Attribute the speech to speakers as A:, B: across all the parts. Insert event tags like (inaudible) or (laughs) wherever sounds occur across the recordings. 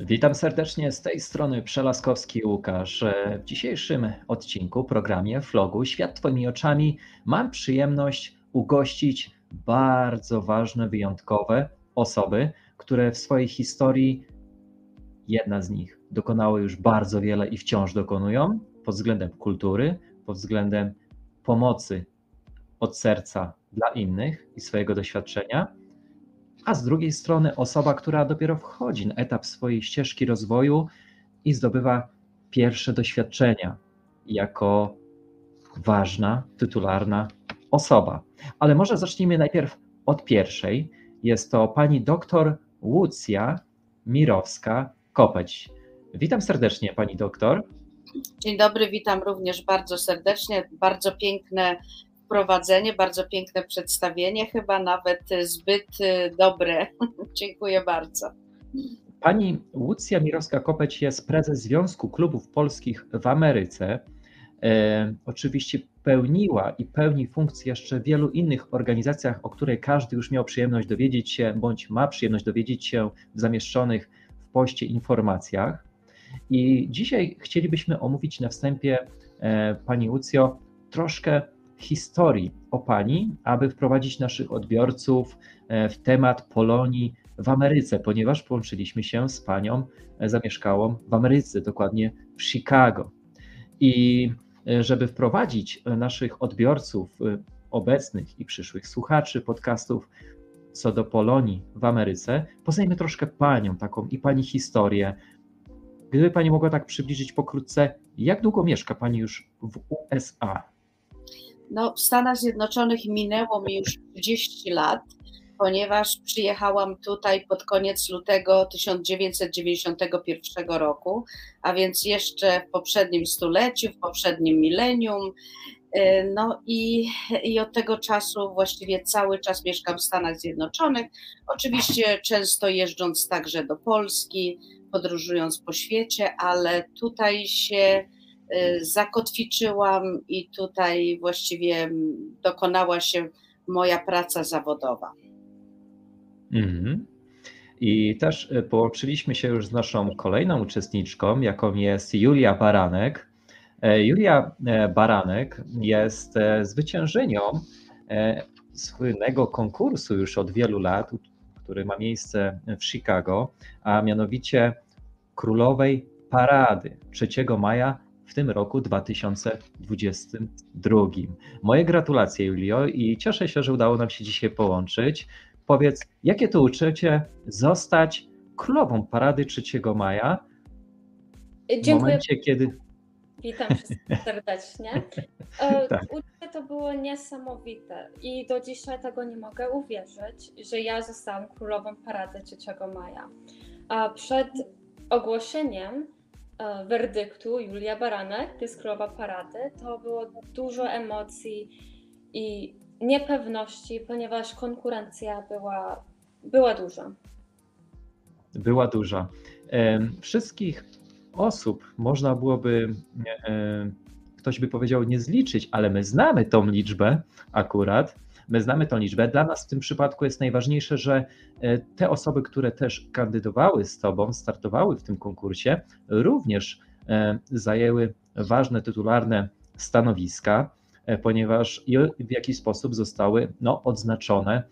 A: Witam serdecznie z tej strony Przelaskowski Łukasz. W dzisiejszym odcinku, programie Vlogu Świat Twoimi oczami mam przyjemność ugościć bardzo ważne, wyjątkowe osoby, które w swojej historii, jedna z nich dokonało już bardzo wiele i wciąż dokonują pod względem kultury, pod względem pomocy od serca dla innych i swojego doświadczenia, a z drugiej strony osoba, która dopiero wchodzi na etap swojej ścieżki rozwoju i zdobywa pierwsze doświadczenia jako ważna, tytularna osoba. Ale może zacznijmy najpierw od pierwszej. Jest to pani doktor Łucja Mirowska-Kopeć. Witam serdecznie, pani doktor.
B: Dzień dobry, witam również bardzo serdecznie. Bardzo piękne wprowadzenie, bardzo piękne przedstawienie, chyba nawet zbyt y, dobre. (laughs) Dziękuję bardzo.
A: Pani Łucja Mirowska-Kopeć jest prezes Związku Klubów Polskich w Ameryce. E, oczywiście pełniła i pełni funkcję jeszcze w wielu innych organizacjach, o której każdy już miał przyjemność dowiedzieć się, bądź ma przyjemność dowiedzieć się w zamieszczonych w poście informacjach. I dzisiaj chcielibyśmy omówić na wstępie, e, Pani Łucjo, troszkę historii o Pani, aby wprowadzić naszych odbiorców e, w temat Polonii w Ameryce, ponieważ połączyliśmy się z Panią e, zamieszkałą w Ameryce, dokładnie w Chicago. I e, żeby wprowadzić naszych odbiorców obecnych i przyszłych słuchaczy podcastów co do Polonii w Ameryce, poznajmy troszkę Panią taką i Pani historię. Gdyby Pani mogła tak przybliżyć pokrótce, jak długo mieszka Pani już w USA?
B: No, w Stanach Zjednoczonych minęło mi już 30 lat, ponieważ przyjechałam tutaj pod koniec lutego 1991 roku, a więc jeszcze w poprzednim stuleciu, w poprzednim milenium. E, no i, i od tego czasu właściwie cały czas mieszkam w Stanach Zjednoczonych. Oczywiście często jeżdżąc także do Polski, podróżując po świecie, ale tutaj się zakotwiczyłam i tutaj właściwie dokonała się moja praca zawodowa.
A: Mhm. I też y, połączyliśmy się już z naszą kolejną uczestniczką, jaką jest Julia Baranek. E, Julia e, Baranek jest e, zwyciężynią słynnego konkursu już od wielu lat, który ma miejsce w Chicago, a mianowicie Królowej Parady 3 maja w tym roku 2022. Moje gratulacje, Julio, i cieszę się, że udało nam się dzisiaj połączyć. Powiedz, jakie to uczucie zostać królową parady 3 maja?
C: Dziękuję. W momencie, kiedy. Witam wszystkich serdecznie. (laughs) E, tak. Uczucie to było niesamowite i do dzisiaj tego nie mogę uwierzyć, że ja zostałam królową parady 3 maja. A przed ogłoszeniem werdyktu Julia Baranek, jest królowa parady, to było dużo emocji i niepewności, ponieważ konkurencja była, była duża.
A: Była duża. Wszystkich osób można byłoby, e, ktoś by powiedział, nie zliczyć, ale my znamy tą liczbę akurat My znamy tą liczbę. Dla nas w tym przypadku jest najważniejsze, że e, te osoby, które też kandydowały z Tobą, startowały w tym konkursie, również e, zajęły ważne tytularne stanowiska, e, ponieważ w jakiś sposób zostały no, odznaczone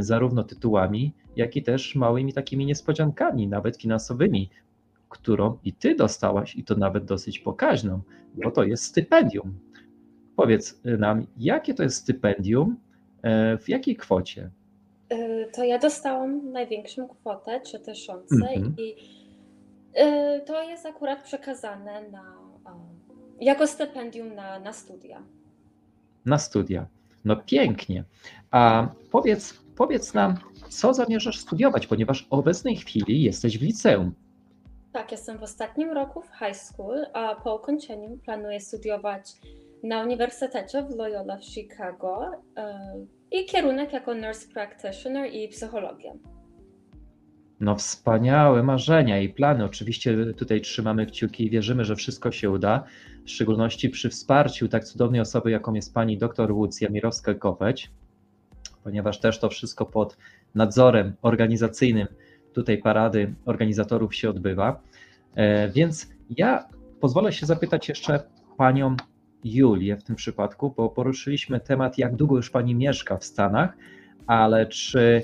A: zarówno tytułami, jak i też małymi takimi niespodziankami, nawet finansowymi, którą i ty dostałaś, i to nawet dosyć pokaźną, bo to jest stypendium. Powiedz nam, jakie to jest stypendium w jakiej kwocie?
C: E, to ja dostałam największą kwotę, 3000 mhm. i e, to jest akurat przekazane na, jako stypendium na, na studia.
A: Na studia. No pięknie. A powiedz, powiedz nam, co zamierzasz studiować, ponieważ w obecnej chwili jesteś w liceum.
C: Tak, jestem w ostatnim roku w high school, a po ukończeniu planuję studiować na Uniwersytecie w Loyola w Chicago i kierunek jako nurse practitioner i psychologia.
A: No wspaniałe marzenia i plany. Oczywiście tutaj trzymamy kciuki i wierzymy, że wszystko się uda, w szczególności przy wsparciu tak cudownej osoby, jaką jest pani dr Łucja Mirowska-Kopeć, ponieważ też to wszystko pod nadzorem organizacyjnym tutaj parady organizatorów się odbywa. Więc ja pozwolę się zapytać jeszcze panią Julię w tym przypadku, bo poruszyliśmy temat, jak długo już pani mieszka w Stanach, ale czy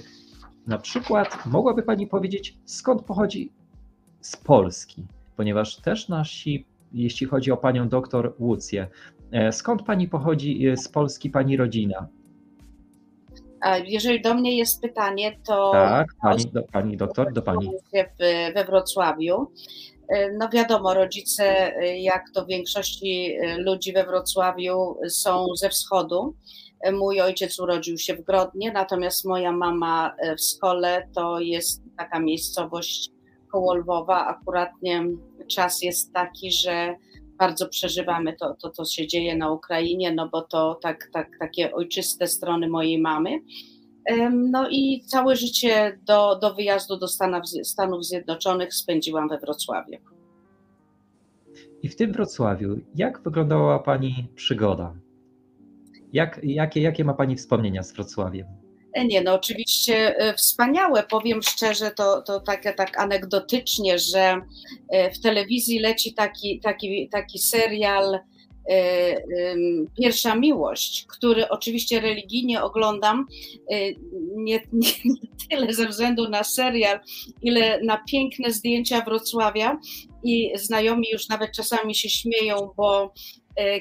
A: na przykład mogłaby pani powiedzieć, skąd pochodzi z Polski? Ponieważ też nasi, jeśli chodzi o panią doktor Łucję, e, skąd pani pochodzi e, z Polski, pani rodzina?
B: Jeżeli do mnie jest pytanie, to.
A: Tak, pani, do, pani doktor, do pani.
B: We Wrocławiu. E, no wiadomo, rodzice, e, jak to w większości e, ludzi we Wrocławiu, są ze wschodu. Mój ojciec urodził się w Grodnie, natomiast moja mama w Skole to jest taka miejscowość koło Lwowa. Akuratnie czas jest taki, że bardzo przeżywamy to, to, co się dzieje na Ukrainie, no bo to tak, tak, takie ojczyste strony mojej mamy. No i całe życie do, do wyjazdu do Stanów, Stanów Zjednoczonych spędziłam we Wrocławiu.
A: I w tym Wrocławiu, jak wyglądała Pani przygoda? Jak, jakie, jakie ma Pani wspomnienia z Wrocławiem?
B: E, nie, no oczywiście e, wspaniałe. Powiem szczerze, to, to tak, tak anegdotycznie, że e, w telewizji leci taki, taki, taki serial Pierwsza Miłość, który oczywiście religijnie oglądam, nie, nie, (laughs) nie, tyle ze względu na serial, ile na piękne zdjęcia Wrocławia i znajomi już nawet czasami się śmieją, bo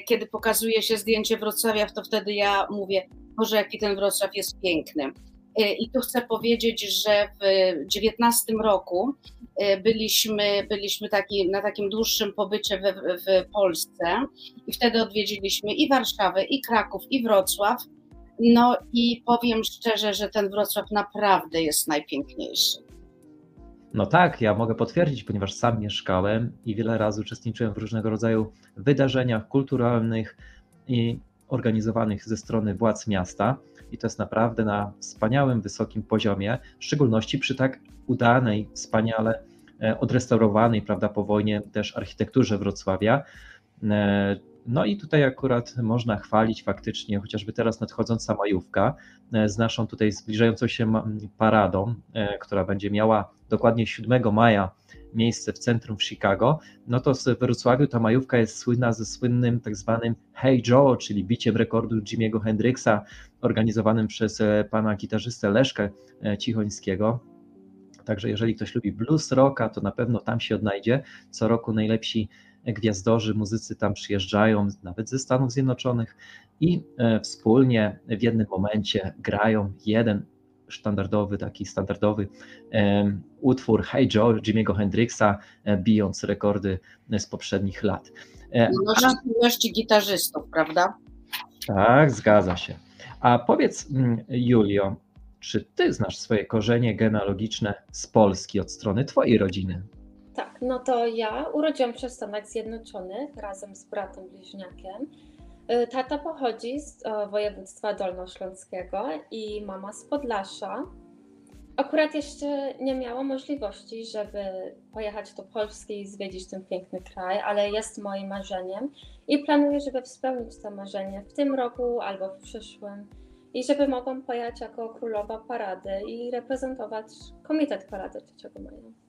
B: kiedy pokazuje się zdjęcie Wrocławia, to wtedy ja mówię, Boże, jaki ten Wrocław jest piękny. E, I tu chcę powiedzieć, że w 19 roku e, byliśmy, byliśmy taki, na takim dłuższym pobycie w, w Polsce i wtedy odwiedziliśmy i Warszawę, i Kraków, i Wrocław. No i powiem szczerze, że ten Wrocław naprawdę jest najpiękniejszy.
A: No tak, ja mogę potwierdzić, ponieważ sam mieszkałem i wiele razy uczestniczyłem w różnego rodzaju wydarzeniach kulturalnych i organizowanych ze strony władz miasta i to jest naprawdę na wspaniałym, wysokim poziomie, w szczególności przy tak udanej, wspaniale e, odrestaurowanej, prawda, po wojnie też architekturze Wrocławia. E, no i tutaj akurat można chwalić faktycznie, chociażby teraz nadchodząca majówka e, z naszą tutaj zbliżającą się paradą, która będzie miała dokładnie 7 maja miejsce w centrum w Chicago, no to w Wrocławiu ta majówka jest słynna ze słynnym tak zwanym Hey Joe, czyli biciem rekordu Jimmy'ego Hendrixa, organizowanym przez e, pana gitarzystę Leszkę e, Cichońskiego. Także jeżeli ktoś lubi blues rocka, to na pewno tam się odnajdzie. Co roku najlepsi gwiazdorzy, muzycy tam przyjeżdżają, nawet ze Stanów Zjednoczonych i e, wspólnie w jednym momencie grają jeden standardowy, taki standardowy utwór Hey Joe Jimmy'ego Hendrixa, e, bijąc rekordy z poprzednich lat.
B: E, no, ilości gitarzystów, prawda?
A: Tak, zgadza się. A powiedz, mm, Julio, czy ty znasz swoje korzenie genealogiczne z Polski od strony twojej rodziny?
C: Tak, no to ja urodziłam się w Stanach Zjednoczonych razem z bratem bliźniakiem. Y, tata pochodzi z e, województwa dolnośląskiego i mama z Podlasza. Akurat jeszcze nie miała możliwości, żeby pojechać do Polski i zwiedzić ten piękny kraj, ale jest moim marzeniem i planuję, żeby spełnić to marzenie w tym roku albo w przyszłym i żeby mogłam pojechać jako królowa parady i reprezentować Komitet Parady 3 Maja.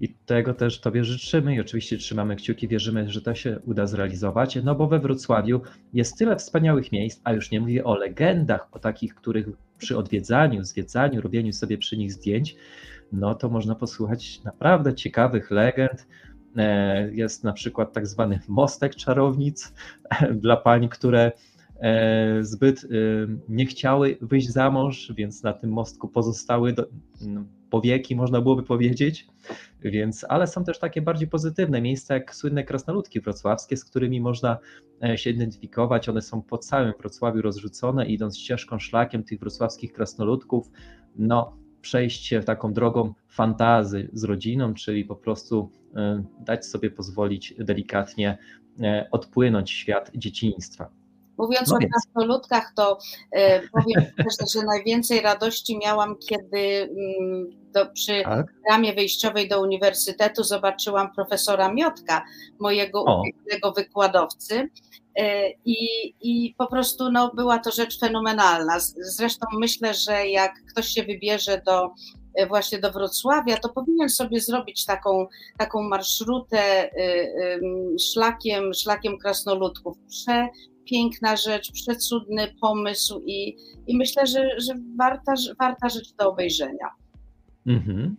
A: I tego też Tobie życzymy i oczywiście trzymamy kciuki, wierzymy, że to się uda zrealizować, no bo we Wrocławiu jest tyle wspaniałych miejsc, a już nie mówię o legendach, o takich, których przy odwiedzaniu, zwiedzaniu, robieniu sobie przy nich zdjęć, no to można posłuchać naprawdę ciekawych legend. E, jest na przykład tak zwany mostek czarownic (laughs) dla pań, które e, zbyt e, nie chciały wyjść za mąż, więc na tym mostku pozostały do, powieki, można byłoby powiedzieć. Więc, ale są też takie bardziej pozytywne miejsca, jak słynne krasnoludki wrocławskie, z którymi można e, się identyfikować. One są po całym Wrocławiu rozrzucone, idąc ścieżką, szlakiem tych wrocławskich krasnoludków. No, przejść się taką drogą fantazy z rodziną, czyli po prostu e, dać sobie pozwolić delikatnie e, odpłynąć świat dzieciństwa.
B: Mówiąc no o krasnoludkach, to e, powiem (laughs) też, że najwięcej radości miałam, kiedy mm, do, przy tak? ramie wyjściowej do uniwersytetu zobaczyłam profesora Miotka, mojego ulubionego wykładowcy. E, I, I po prostu no, była to rzecz fenomenalna. Zresztą myślę, że jak ktoś się wybierze do właśnie do Wrocławia, to powinien sobie zrobić taką, taką marszrutę szlakiem, szlakiem krasnoludków. Przepiękna rzecz, przecudny pomysł i, i myślę, że, że warta, warta rzecz do obejrzenia.
A: Mhm.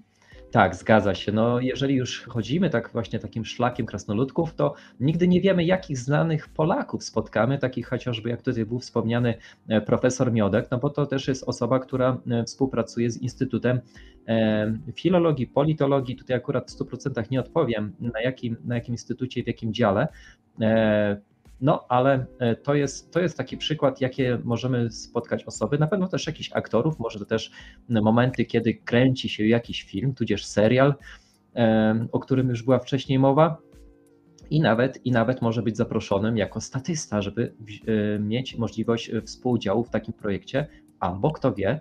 A: Tak, zgadza się. No, jeżeli już chodzimy tak właśnie takim szlakiem krasnoludków, to nigdy nie wiemy, jakich znanych Polaków spotkamy, takich chociażby jak tutaj był wspomniany e, profesor Miodek, no bo to też jest osoba, która e, współpracuje z Instytutem e, Filologii, Politologii. Tutaj akurat w 100% nie odpowiem, na jakim, na jakim instytucie w jakim dziale. No, ale e, to jest, to jest taki przykład, jakie możemy spotkać osoby, na pewno też jakichś aktorów, może to też momenty, kiedy kręci się jakiś film, tudzież serial, e, o którym już była wcześniej mowa. I nawet, I nawet może być zaproszonym jako statysta, żeby e, mieć możliwość współudziału w takim projekcie, albo kto wie,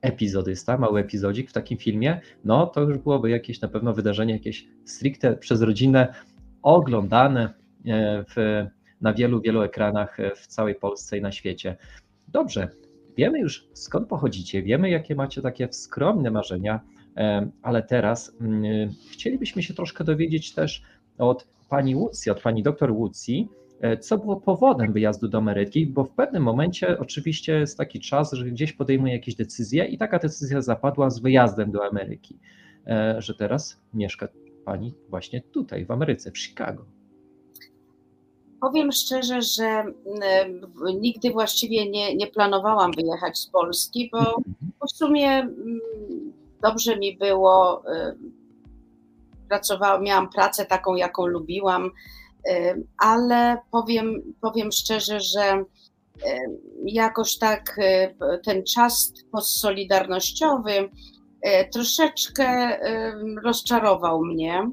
A: epizodysta, mały epizodzik w takim filmie, no to już byłoby jakieś na pewno wydarzenie, jakieś stricte przez rodzinę oglądane w na wielu, wielu ekranach e, w całej Polsce i na świecie. Dobrze, wiemy już skąd pochodzicie, wiemy jakie macie takie skromne marzenia, e, ale teraz mm, chcielibyśmy się troszkę dowiedzieć też od pani Łucji, od pani doktor Łucji, e, co było powodem wyjazdu do Ameryki, bo w pewnym momencie oczywiście jest taki czas, że gdzieś podejmuje jakieś decyzje i taka decyzja zapadła z wyjazdem do Ameryki, że teraz mieszka pani właśnie tutaj w Ameryce, w Chicago.
B: Powiem szczerze, że mm, nigdy właściwie nie, nie planowałam wyjechać z Polski, bo, w sumie mm, dobrze mi było. Pracowałam, miałam pracę taką, jaką lubiłam, ale powiem, powiem szczerze, że jakoś tak ten czas postsolidarnościowy troszeczkę rozczarował mnie.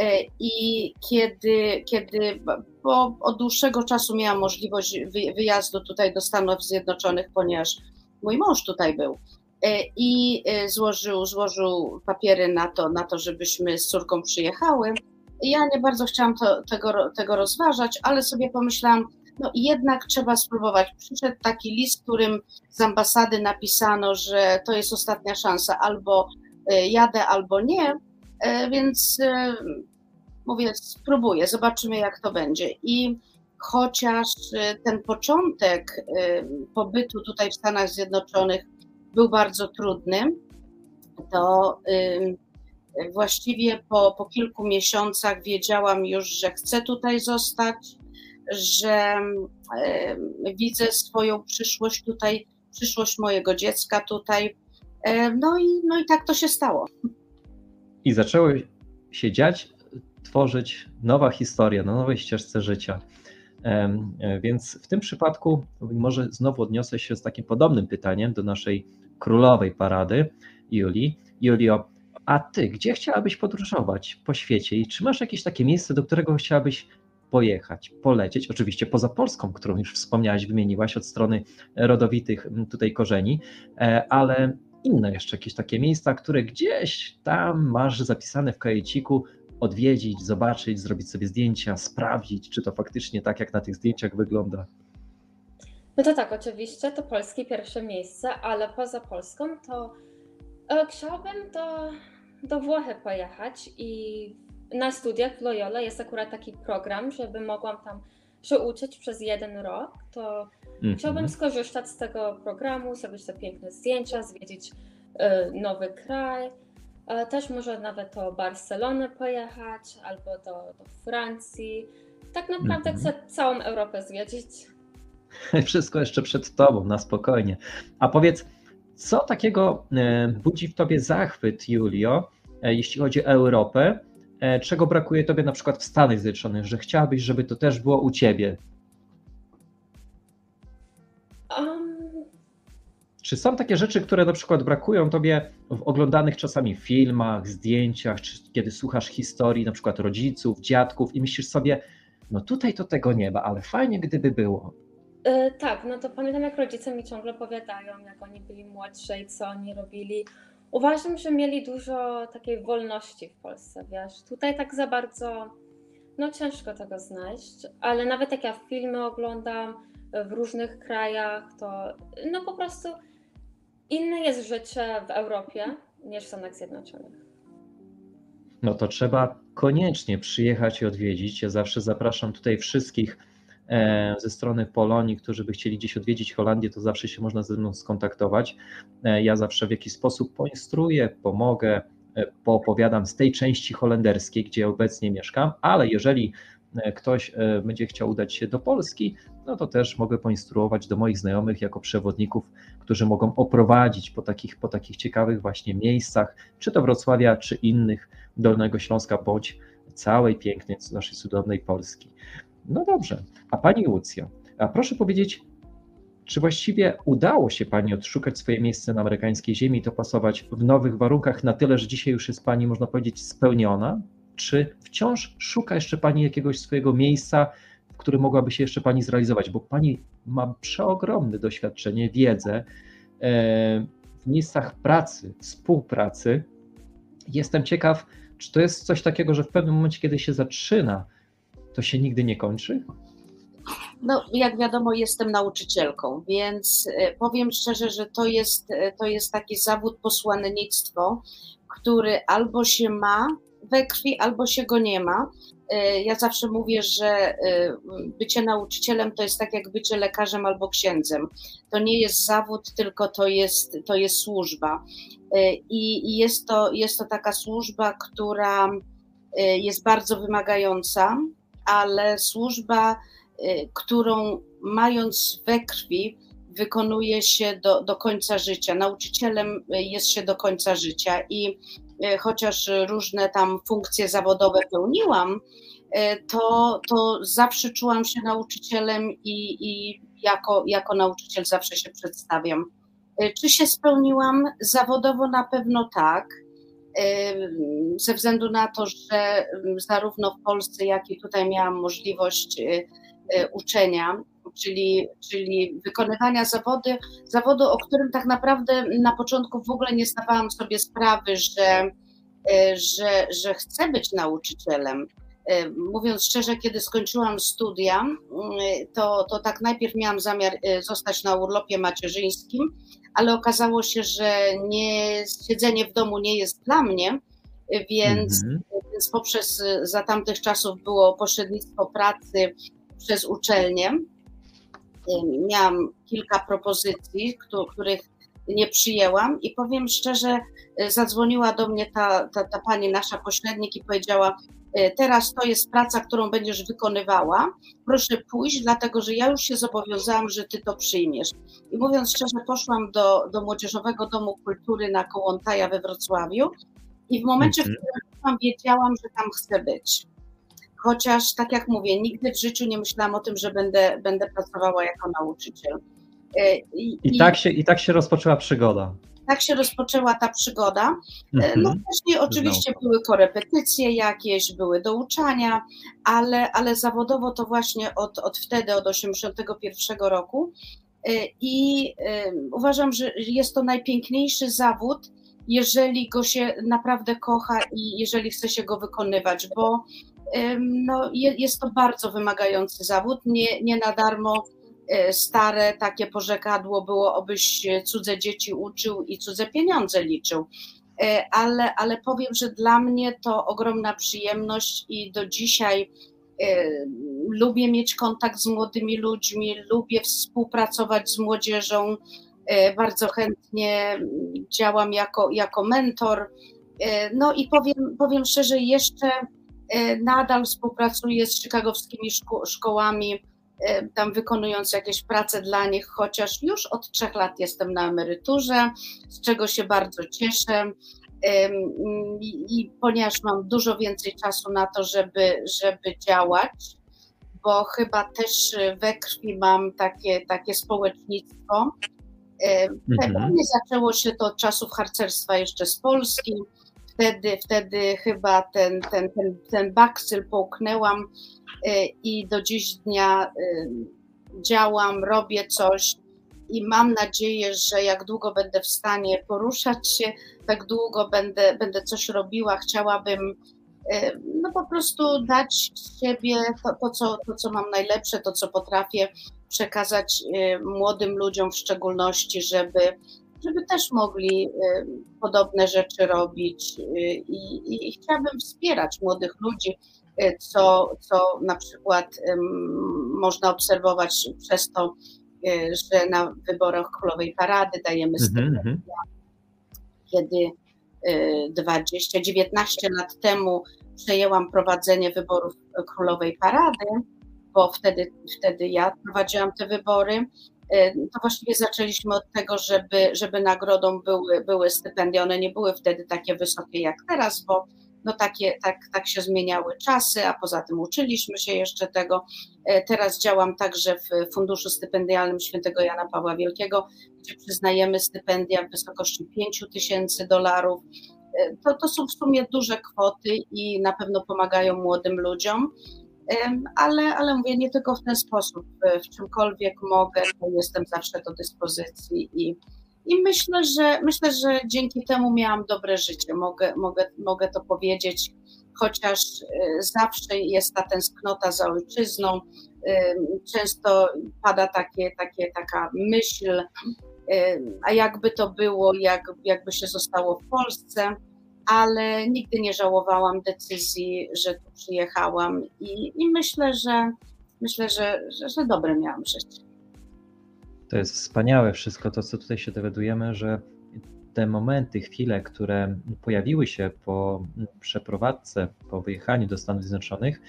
B: E, I kiedy, kiedy bo od dłuższego czasu miałam możliwość wyjazdu tutaj do Stanów Zjednoczonych, ponieważ mój mąż tutaj był e, i e, złożył, złożył papiery na to, na to, żebyśmy z córką przyjechały. Ja nie bardzo chciałam to, tego, tego rozważać, ale sobie pomyślałam, no jednak trzeba spróbować. Przyszedł taki list, którym z ambasady napisano, że to jest ostatnia szansa, albo jadę, albo nie, więc mówię, spróbuję, zobaczymy jak to będzie. I chociaż y, ten początek y, pobytu tutaj w Stanach Zjednoczonych był bardzo trudny, to y, właściwie po, po kilku miesiącach wiedziałam już, że chcę tutaj zostać, że widzę swoją przyszłość tutaj, przyszłość mojego dziecka tutaj. No i, no i tak to się stało.
A: I zaczęły się dziać tworzyć nowa historia na nowej ścieżce życia. E, więc w tym przypadku może znowu odniosę się z takim podobnym pytaniem do naszej królowej parady, Julii. Julio, a ty, gdzie chciałabyś podróżować po świecie i czy masz jakieś takie miejsce, do którego chciałabyś pojechać, polecieć, oczywiście poza Polską, którą już wspomniałaś, wymieniłaś od strony rodowitych tutaj korzeni, e, ale inne jeszcze jakieś takie miejsca, które gdzieś tam masz zapisane w kajeciku, odwiedzić, zobaczyć, zrobić sobie zdjęcia, sprawdzić, czy to faktycznie tak, jak na tych zdjęciach wygląda?
C: No to tak, oczywiście to polskie pierwsze miejsce, ale poza Polską to e, chciałabym do, do Włochy pojechać i na studiach w Loyola jest akurat taki program, żeby mogłam tam się uczyć przez jeden rok, to mm -hmm. chciałabym skorzystać z tego programu, zrobić te piękne zdjęcia, zwiedzić y, nowy kraj, też może nawet do Barcelony pojechać albo do, do Francji. Tak naprawdę chcę całą Europę zwiedzić. (laughs)
A: Wszystko jeszcze przed Tobą, na spokojnie. A powiedz, co takiego e, budzi w Tobie zachwyt, Julio, e, jeśli chodzi o Europę? E, czego brakuje Tobie na przykład w Stanach Zjednoczonych, że chciałabyś, żeby to też było u Ciebie? Czy są takie rzeczy, które na przykład brakują tobie w oglądanych czasami filmach, zdjęciach, czy kiedy słuchasz historii na przykład rodziców, dziadków i myślisz sobie, no tutaj to tego nie ma, ale fajnie gdyby było.
C: Yy, tak, no to pamiętam jak rodzice mi ciągle opowiadają, jak oni byli młodsi i co oni robili. Uważam, że mieli dużo takiej wolności w Polsce, wiesz. Tutaj tak za bardzo, no ciężko tego znaleźć, ale nawet jak ja filmy oglądam w różnych krajach, to no po prostu Inne jest życie w Europie niż w Stanach Zjednoczonych.
A: No to trzeba koniecznie przyjechać i odwiedzić. Ja zawsze zapraszam tutaj wszystkich e, ze strony Polonii, którzy by chcieli gdzieś odwiedzić Holandię, to zawsze się można ze mną skontaktować. E, ja zawsze w jakiś sposób poinstruuję, pomogę, e, poopowiadam z tej części holenderskiej, gdzie obecnie mieszkam, ale jeżeli ktoś będzie chciał udać się do Polski, no to też mogę poinstruować do moich znajomych jako przewodników, którzy mogą oprowadzić po takich, po takich ciekawych właśnie miejscach, czy to Wrocławia, czy innych, Dolnego Śląska, bądź całej pięknej naszej cudownej Polski. No dobrze, a Pani Łucjo, a proszę powiedzieć, czy właściwie udało się Pani odszukać swoje miejsce na amerykańskiej ziemi i to pasować w nowych warunkach na tyle, że dzisiaj już jest Pani, można powiedzieć, spełniona? Czy wciąż szuka jeszcze Pani jakiegoś swojego miejsca, w którym mogłaby się jeszcze Pani zrealizować? Bo Pani ma przeogromne doświadczenie, wiedzę e, w miejscach pracy, współpracy. Jestem ciekaw, czy to jest coś takiego, że w pewnym momencie, kiedy się zaczyna, to się nigdy nie kończy?
B: No, jak wiadomo, jestem nauczycielką, więc e, powiem szczerze, że to jest, e, to jest taki zawód posłannictwo, który albo się ma we krwi, albo się go nie ma. E, ja zawsze mówię, że bycie nauczycielem to jest tak jak bycie lekarzem albo księdzem. To nie jest zawód, tylko to jest, to jest służba. I jest to, jest to taka służba, która jest bardzo wymagająca, ale służba, którą mając we krwi, wykonuje się do, do końca życia. Nauczycielem jest się do końca życia i chociaż różne tam funkcje zawodowe pełniłam, y, to, to zawsze czułam się nauczycielem i, i jako, jako nauczyciel zawsze się przedstawiam. Czy się spełniłam? Zawodowo na pewno tak ze względu na to, że zarówno w Polsce, jak i tutaj miałam możliwość uczenia, czyli, czyli wykonywania zawody, zawodu, o którym tak naprawdę na początku w ogóle nie zdawałam sobie sprawy, że, y, że, że chcę być nauczycielem. Mówiąc szczerze, kiedy skończyłam studia, to, to tak najpierw miałam zamiar zostać na urlopie macierzyńskim, ale okazało się, że nie, siedzenie w domu nie jest dla mnie, więc, mhm. więc poprzez za tamtych czasów było pośrednictwo pracy przez uczelnię. Miałam kilka propozycji, których nie przyjęłam i powiem szczerze, zadzwoniła do mnie ta, ta, ta pani nasza pośrednik i powiedziała, E, teraz to jest praca, którą będziesz wykonywała. Proszę pójść, dlatego że ja już się zobowiązałam, że ty to przyjmiesz. I mówiąc szczerze, poszłam do, do Młodzieżowego Domu Kultury na Kołątaja we Wrocławiu i w momencie, w którym poszłam, wiedziałam, że tam chcę być. Chociaż, tak jak mówię, nigdy w życiu nie myślałam o tym, że będę, będę pracowała jako nauczyciel.
A: E, I, I, tak się, I tak się rozpoczęła przygoda
B: tak się rozpoczęła ta przygoda. E, no mhm. wcześniej oczywiście były korepetycje jakieś, były douczania, ale, ale zawodowo to właśnie od, od wtedy, od 81 roku. E, I uważam, że jest to najpiękniejszy zawód, jeżeli go się naprawdę kocha i jeżeli chce się go wykonywać, bo no, jest to bardzo wymagający zawód. Nie, nie na darmo E, stare takie porzekadło było, obyś cudze dzieci uczył i cudze pieniądze liczył. E, ale, ale powiem, że dla mnie to ogromna przyjemność i do dzisiaj e, lubię mieć kontakt z młodymi ludźmi, lubię współpracować z młodzieżą. Bardzo chętnie działam jako, jako mentor. No i powiem, powiem szczerze, jeszcze nadal współpracuję z chicagowskimi szko szkołami tam wykonując jakieś prace dla nich, chociaż już od trzech lat jestem na emeryturze, z czego się bardzo cieszę. I ponieważ mam dużo więcej czasu na to, żeby, żeby działać, bo chyba też we krwi mam takie, takie społecznictwo. Mhm. Pewnie zaczęło się to od czasów harcerstwa jeszcze z Polski. Wtedy, wtedy chyba ten, ten, ten, ten bakcyl połknęłam Y, i do dziś dnia y, działam, robię coś i mam nadzieję, że jak długo będę w stanie poruszać się, tak długo będę, będę coś robiła. Chciałabym y, no po prostu dać siebie to, to, co, to, co mam najlepsze, to, co potrafię przekazać młodym ludziom w szczególności, żeby, żeby też mogli podobne rzeczy robić i, i, i chciałabym wspierać młodych ludzi, co, co na przykład można obserwować przez to, że na wyborach Królowej Parady dajemy stypendia. Mm -hmm. Kiedy 20, 19 lat temu przejęłam prowadzenie wyborów Królowej Parady, bo wtedy, wtedy ja prowadziłam te wybory, to właściwie zaczęliśmy od tego, żeby, żeby nagrodą były, były stypendia. One nie były wtedy takie wysokie jak teraz, bo no takie, tak, tak się zmieniały czasy, a poza tym uczyliśmy się jeszcze tego. E, teraz działam także w Funduszu Stypendialnym Świętego Jana Pawła Wielkiego, gdzie przyznajemy stypendia w wysokości 5 tysięcy dolarów. E, to, to są w sumie duże kwoty i na pewno pomagają młodym ludziom ale, ale mówię nie tylko w ten sposób. W czymkolwiek mogę, jestem zawsze do dyspozycji i, i myślę, że myślę, że dzięki temu miałam dobre życie. Mogę, mogę, mogę to powiedzieć, chociaż e, zawsze jest ta tęsknota za ojczyzną. Często pada takie, takie, taka myśl, a jakby to było, jak, jakby się zostało w Polsce ale nigdy nie żałowałam decyzji, że tu przyjechałam i, i myślę, że myślę, że, że, że dobre miałam życie.
A: To jest wspaniałe wszystko to, co tutaj się dowiadujemy, że te momenty, chwile, które pojawiły się po przeprowadzce, po wyjechaniu do Stanów Zjednoczonych,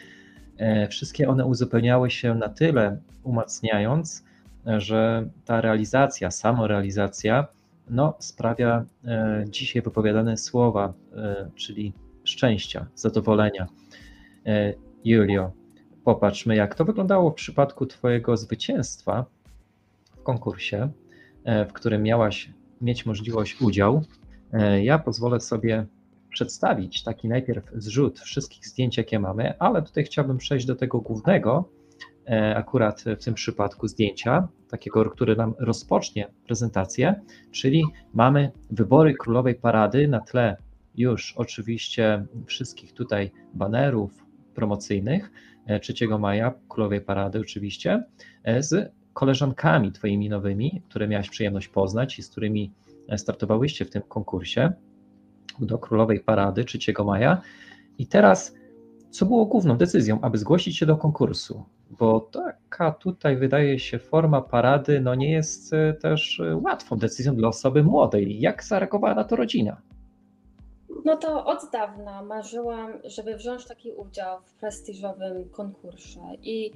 A: e, wszystkie one uzupełniały się na tyle umacniając, że ta realizacja, samorealizacja no, sprawia e, dzisiaj wypowiadane słowa, e, czyli szczęścia, zadowolenia. E, Julio, popatrzmy, jak to wyglądało w przypadku Twojego zwycięstwa w konkursie, w którym miałaś mieć możliwość udziału. Ja pozwolę sobie przedstawić taki najpierw zrzut wszystkich zdjęć, jakie mamy, ale tutaj chciałbym przejść do tego głównego, akurat w tym przypadku zdjęcia, takiego, który nam rozpocznie prezentację, czyli mamy wybory królowej parady na tle już oczywiście wszystkich tutaj banerów promocyjnych 3 e, maja, królowej parady oczywiście, e, z koleżankami twoimi nowymi, które miałaś przyjemność poznać i z którymi startowałyście w tym konkursie do królowej parady 3 maja. I teraz, co było główną decyzją, aby zgłosić się do konkursu? Bo taka tutaj wydaje się forma parady no nie jest e, też e, łatwą decyzją dla osoby młodej. Jak zareagowała na to rodzina?
C: No to od dawna marzyłam, żeby wziąć taki udział w prestiżowym konkursie i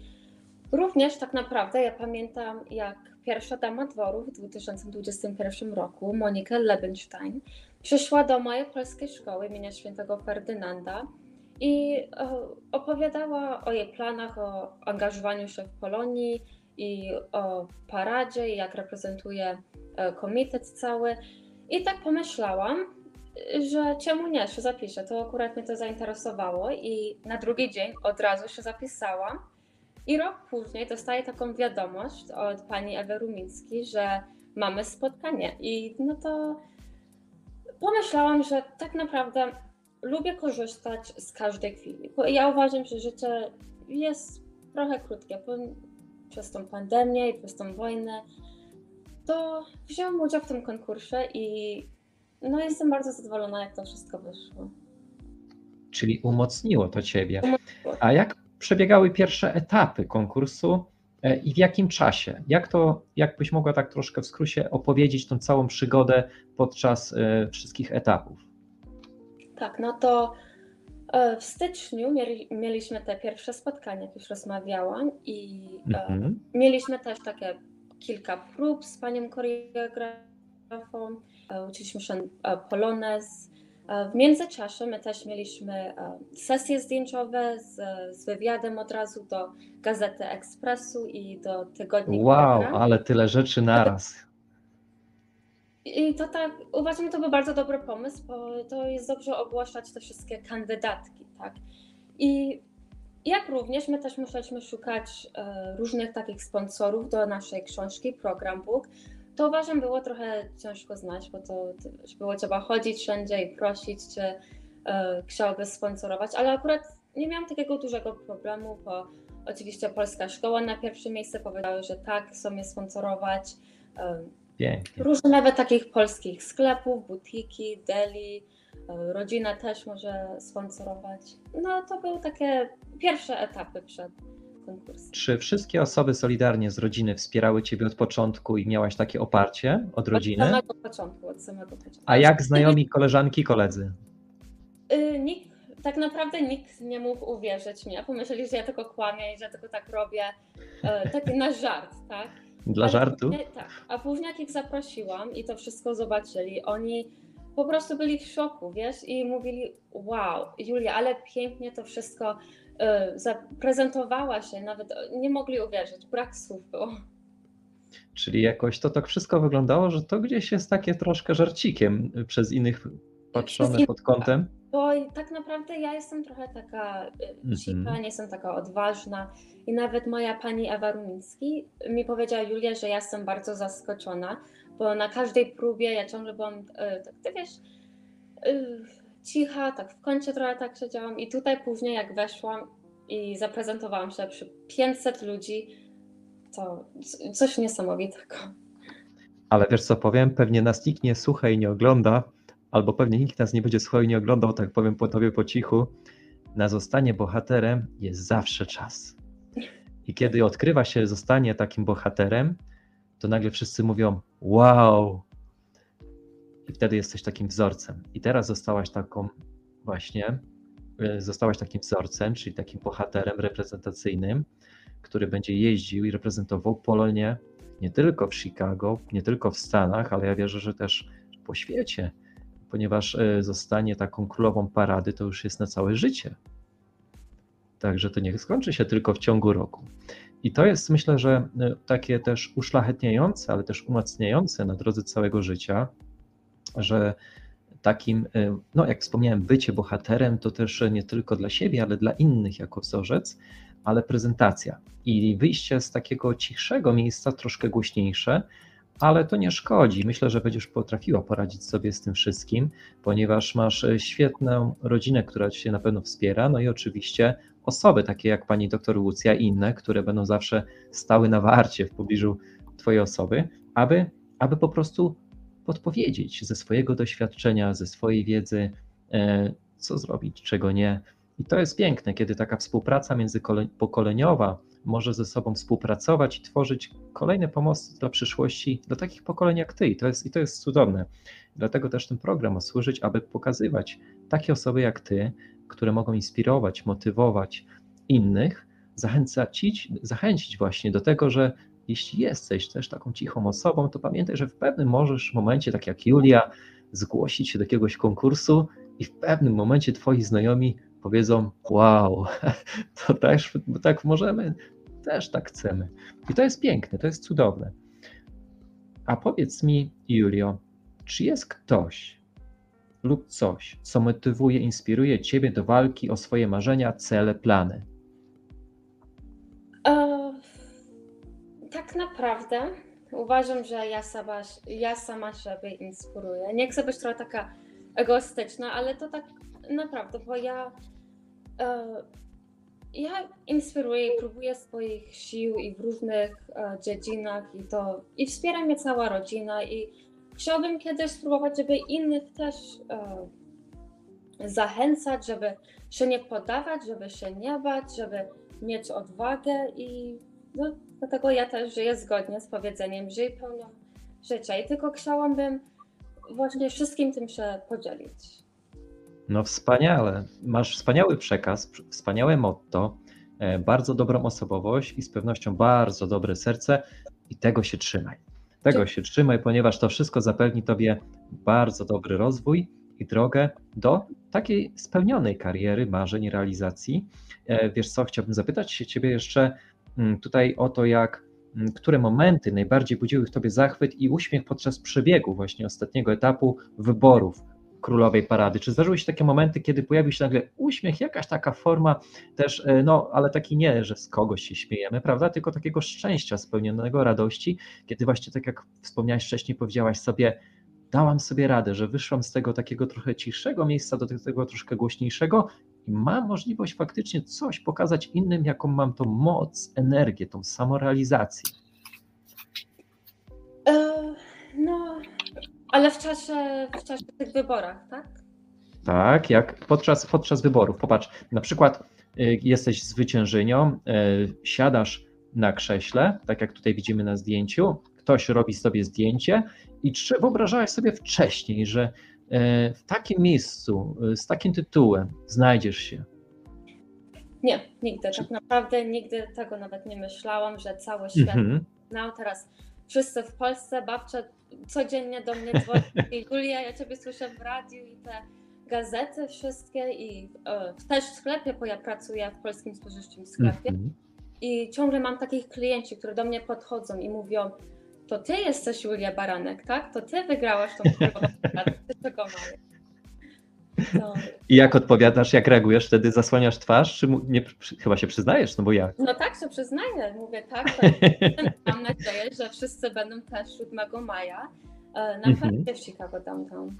C: również tak naprawdę ja pamiętam jak pierwsza dama dworu w 2021 roku, Monika Lebenstein, przyszła do mojej polskiej szkoły imienia świętego Ferdynanda i e, opowiadała o jej planach, o angażowaniu się w Polonii i o paradzie, i jak reprezentuje e, komitet cały. I tak pomyślałam, że czemu nie, się zapiszę. To akurat mnie to zainteresowało i na drugi dzień od razu się zapisałam. I rok później dostaję taką wiadomość od pani Ewy Rumińskiej, że mamy spotkanie. I no to pomyślałam, że tak naprawdę lubię korzystać z każdej chwili. Bo ja uważam, że życie jest trochę krótkie. Przez tą pandemię i przez tą wojnę to wziąłem udział w tym konkursie i no jestem bardzo zadowolona, jak to wszystko wyszło.
A: Czyli umocniło to ciebie. A jak przebiegały pierwsze etapy konkursu e, i w jakim czasie? Jak to, jakbyś mogła tak troszkę w skrócie opowiedzieć tą całą przygodę podczas e, wszystkich etapów?
C: Tak, no to e, w styczniu mieli, mieliśmy te pierwsze spotkania, jak już rozmawiałam, i e, mhm. mieliśmy też takie kilka prób z panią choreografą. E, uczyliśmy się polonez. W międzyczasie my też mieliśmy sesje zdjęciowe z, z wywiadem od razu do Gazety Ekspresu i do tygodnika.
A: Wow, ale tyle rzeczy naraz.
C: I to tak, uważam, to był bardzo dobry pomysł, bo to jest dobrze ogłaszać te wszystkie kandydatki, tak? I jak również my też musieliśmy szukać e, różnych takich sponsorów do naszej książki, program book. To uważam było trochę ciężko znać, bo to, było trzeba chodzić wszędzie i prosić, czy e, chciałby sponsorować, ale akurat nie miałam takiego dużego problemu, bo oczywiście Polska Szkoła na pierwsze miejsce powiedziały, że tak, chcą mnie sponsorować.
A: Pięknie.
C: Różne nawet takich polskich sklepów, butiki, deli, rodzina też może sponsorować. No to były takie pierwsze etapy przed konkursem.
A: Czy wszystkie osoby solidarnie z rodziny wspierały Ciebie od początku i miałaś takie oparcie od rodziny?
C: Od samego początku, od samego początku.
A: A jak znajomi, koleżanki, koledzy?
C: Y, nikt, tak naprawdę nikt nie mógł uwierzyć mnie. Pomyśleli, że ja tylko kłamię i że tylko tak robię. E, taki na żart, tak?
A: Dla żartu?
C: tak. A później jak ich zaprosiłam i to wszystko zobaczyli, oni po prostu byli w szoku, wiesz, i mówili, wow, Julia, ale pięknie to wszystko y, zaprezentowała się, nawet nie mogli uwierzyć, brak słów było.
A: Czyli jakoś to tak wszystko wyglądało, że to gdzieś jest takie troszkę żarcikiem przez innych patrzone pod kątem.
C: Bo tak naprawdę ja jestem trochę taka y, cicha, mm -hmm. nie jestem taka odważna. I nawet moja pani Ewa Rumiński mi powiedziała, Julia, że ja jestem bardzo zaskoczona, bo na każdej próbie ja ciągle byłam, y, tak ty wiesz, y, cicha, tak w kącie trochę tak siedziałam. I tutaj później jak weszłam i zaprezentowałam się przy 500 ludzi, to coś niesamowitego.
A: Ale wiesz co powiem, pewnie nas nikt nie słucha i nie ogląda, albo pewnie nikt nas nie będzie słuchał i nie oglądał, tak powiem po tobie po cichu, na zostanie bohaterem jest zawsze czas. I kiedy odkrywa się zostanie takim bohaterem, to nagle wszyscy mówią: Wow! I wtedy jesteś takim wzorcem. I teraz zostałaś taką właśnie, e, zostałaś takim wzorcem, czyli takim bohaterem reprezentacyjnym, który będzie jeździł i reprezentował Polonię nie tylko w Chicago, nie tylko w Stanach, ale ja wierzę, że też po świecie ponieważ e, zostanie taką królową parady, to już jest na całe życie. Także to nie skończy się tylko w ciągu roku. I to jest, myślę, że e, takie też uszlachetniające, ale też umacniające na drodze całego życia, że takim, e, no jak wspomniałem, bycie bohaterem to też nie tylko dla siebie, ale dla innych jako wzorzec, ale prezentacja i wyjście z takiego cichszego miejsca, troszkę głośniejsze, ale to nie szkodzi. Myślę, że będziesz potrafiła poradzić sobie z tym wszystkim, ponieważ masz e, świetną rodzinę, która cię na pewno wspiera, no i oczywiście osoby takie jak pani doktor Łucja i inne, które będą zawsze stały na warcie w pobliżu twojej osoby, aby, aby po prostu podpowiedzieć ze swojego doświadczenia, ze swojej wiedzy, e, co zrobić, czego nie. I to jest piękne, kiedy taka współpraca międzypokoleniowa może ze sobą współpracować i tworzyć kolejne pomosty dla przyszłości, dla takich pokoleń jak ty. I to jest, i to jest cudowne. Dlatego też ten program ma służyć, aby pokazywać takie osoby jak ty, które mogą inspirować, motywować innych, zachęcić, zachęcić właśnie do tego, że jeśli jesteś też taką cichą osobą, to pamiętaj, że w pewnym możesz momencie, tak jak Julia, zgłosić się do jakiegoś konkursu i w pewnym momencie twoi znajomi powiedzą: Wow, (laughs) to też tak możemy, też tak chcemy. I to jest piękne, to jest cudowne. A powiedz mi, Julio, czy jest ktoś lub coś, co motywuje, inspiruje Ciebie do walki o swoje marzenia, cele, plany?
C: E, tak naprawdę uważam, że ja sama, ja sama siebie inspiruję. Nie chcę być trochę taka egoistyczna, ale to tak naprawdę, bo ja e, ja inspiruję i próbuję swoich sił i w różnych e, dziedzinach i to i wspiera mnie cała rodzina i chciałabym kiedyś spróbować, żeby innych też e, zachęcać, żeby się nie podawać, żeby się nie bać, żeby mieć odwagę i no, dlatego ja też żyję zgodnie z powiedzeniem żyj pełnią życia i tylko chciałabym właśnie wszystkim tym się podzielić.
A: No wspaniale. Masz wspaniały przekaz, wspaniałe motto, e, bardzo dobrą osobowość i z pewnością bardzo dobre serce i tego się trzymaj. Tego się trzymaj, ponieważ to wszystko zapewni tobie bardzo dobry rozwój i drogę do takiej spełnionej kariery, marzeń, realizacji. E, wiesz co, chciałbym zapytać się ciebie jeszcze mm, tutaj o to, jak mm, które momenty najbardziej budziły w tobie zachwyt i uśmiech podczas przebiegu właśnie ostatniego etapu wyborów królowej parady. Czy zdarzyły się takie momenty, kiedy pojawił się nagle uśmiech, jakaś taka forma też, e, no ale taki nie, że z kogoś się śmiejemy, prawda, tylko takiego szczęścia spełnionego, radości, kiedy właśnie tak jak wspomniałeś wcześniej, powiedziałaś sobie, dałam sobie radę, że wyszłam z tego takiego trochę cichszego miejsca do tego troszkę głośniejszego i mam możliwość faktycznie coś pokazać innym, jaką mam tą moc, energię, tą samorealizację.
C: E, No, ale w czasie, w czasie tych wyborach, tak?
A: Tak, jak podczas, podczas wyborów. Popatrz, na przykład y, jesteś zwyciężynią, y, siadasz na krześle, tak jak tutaj widzimy na zdjęciu, ktoś robi sobie zdjęcie i czy wyobrażałaś sobie wcześniej, że y, w takim miejscu, z takim tytułem znajdziesz się?
C: Nie, nigdy. Tak naprawdę nigdy tego nawet nie myślałam, że cały świat mhm. znał teraz. Wszyscy w Polsce, babcia codziennie do mnie dzwoni (laughs) Julia, ja ciebie słyszę w radiu i te gazety wszystkie i e, też w sklepie, bo ja pracuję w polskim spożywczym sklepie mm -hmm. i ciągle mam takich klienci, którzy do mnie podchodzą i mówią, to ty jesteś Julia Baranek, tak? To ty wygrałaś tą (laughs) ty czego mamy?
A: No. I jak odpowiadasz, jak reagujesz wtedy? Zasłaniasz twarz, czy nie, chyba się przyznajesz, no bo ja.
C: No tak, się przyznaję. Mówię tak, tak. (laughs) mam nadzieję, że wszyscy będą też 7 maja e, na mhm. w Chicago Downtown.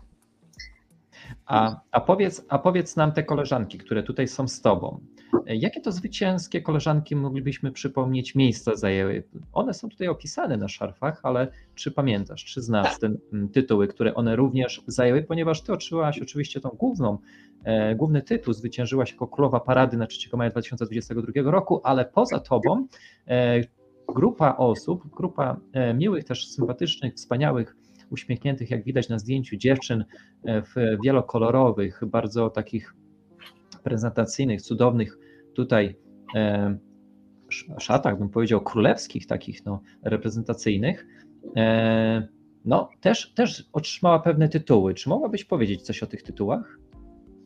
A: A, a, powiedz, a powiedz nam te koleżanki, które tutaj są z Tobą. Jakie to zwycięskie koleżanki moglibyśmy przypomnieć miejsca zajęły? One są tutaj opisane na szarfach, ale czy pamiętasz, czy znasz tak. te mm, tytuły, które one również zajęły? Ponieważ Ty otrzymałaś oczywiście tą główną, e, główny tytuł, zwyciężyłaś jako królowa parady na 3 maja 2022 roku, ale poza Tobą e, grupa osób, grupa e, miłych, też sympatycznych, wspaniałych uśmiechniętych, jak widać na zdjęciu, dziewczyn e, w wielokolorowych, bardzo takich prezentacyjnych, cudownych tutaj e, szatach, bym powiedział, królewskich, takich no, reprezentacyjnych, e, no, też, też otrzymała pewne tytuły. Czy mogłabyś powiedzieć coś o tych tytułach?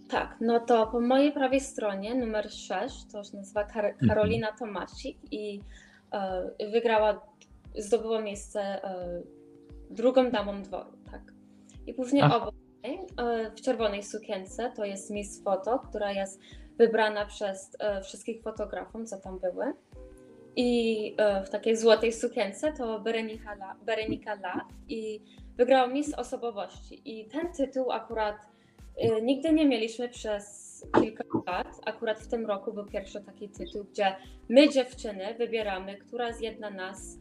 C: Tak, no to po mojej prawej stronie numer 6, to się nazywa Kar mhm. Karolina Tomasik i e, wygrała, zdobyła miejsce e, drugą damą dworu, tak. I później Ach. obok e, w czerwonej sukience, to jest Miss Foto, która jest wybrana przez e, wszystkich fotografów, co tam były. I e, w takiej złotej sukience to Berenika La, La i wygrała Miss Osobowości. I ten tytuł akurat nigdy nie mieliśmy przez kilka lat. Akurat w tym roku był pierwszy taki tytuł, gdzie my dziewczyny wybieramy, która z jedna nas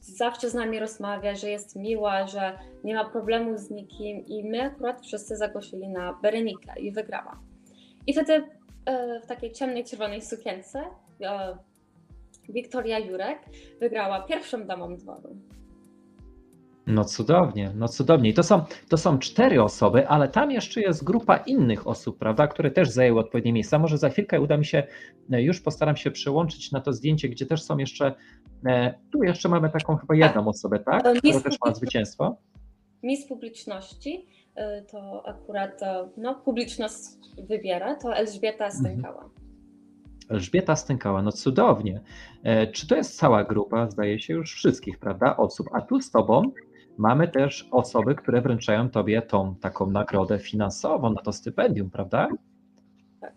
C: zawsze z nami rozmawia, że jest miła, że nie ma problemu z nikim i my akurat wszyscy zagłosili na Berenikę i wygrała. I wtedy e, w takiej ciemnej, czerwonej sukience e, Wiktoria Jurek wygrała pierwszą damą dworu.
A: No cudownie, no cudownie. I to są, to są cztery osoby, ale tam jeszcze jest grupa innych osób, prawda, które też zajęły odpowiednie miejsca. Może za chwilkę uda mi się, e, już postaram się przełączyć na to zdjęcie, gdzie też są jeszcze, tu jeszcze mamy taką chyba jedną osobę, tak, która też ma zwycięstwo.
C: Miss publiczności, to akurat no, publiczność wybiera, to Elżbieta mhm. Stękała.
A: Elżbieta Stękała, no cudownie. Czy to jest cała grupa, zdaje się, już wszystkich, prawda, osób, a tu z Tobą mamy też osoby, które wręczają tobie tą taką nagrodę finansową na to stypendium, prawda? Tak.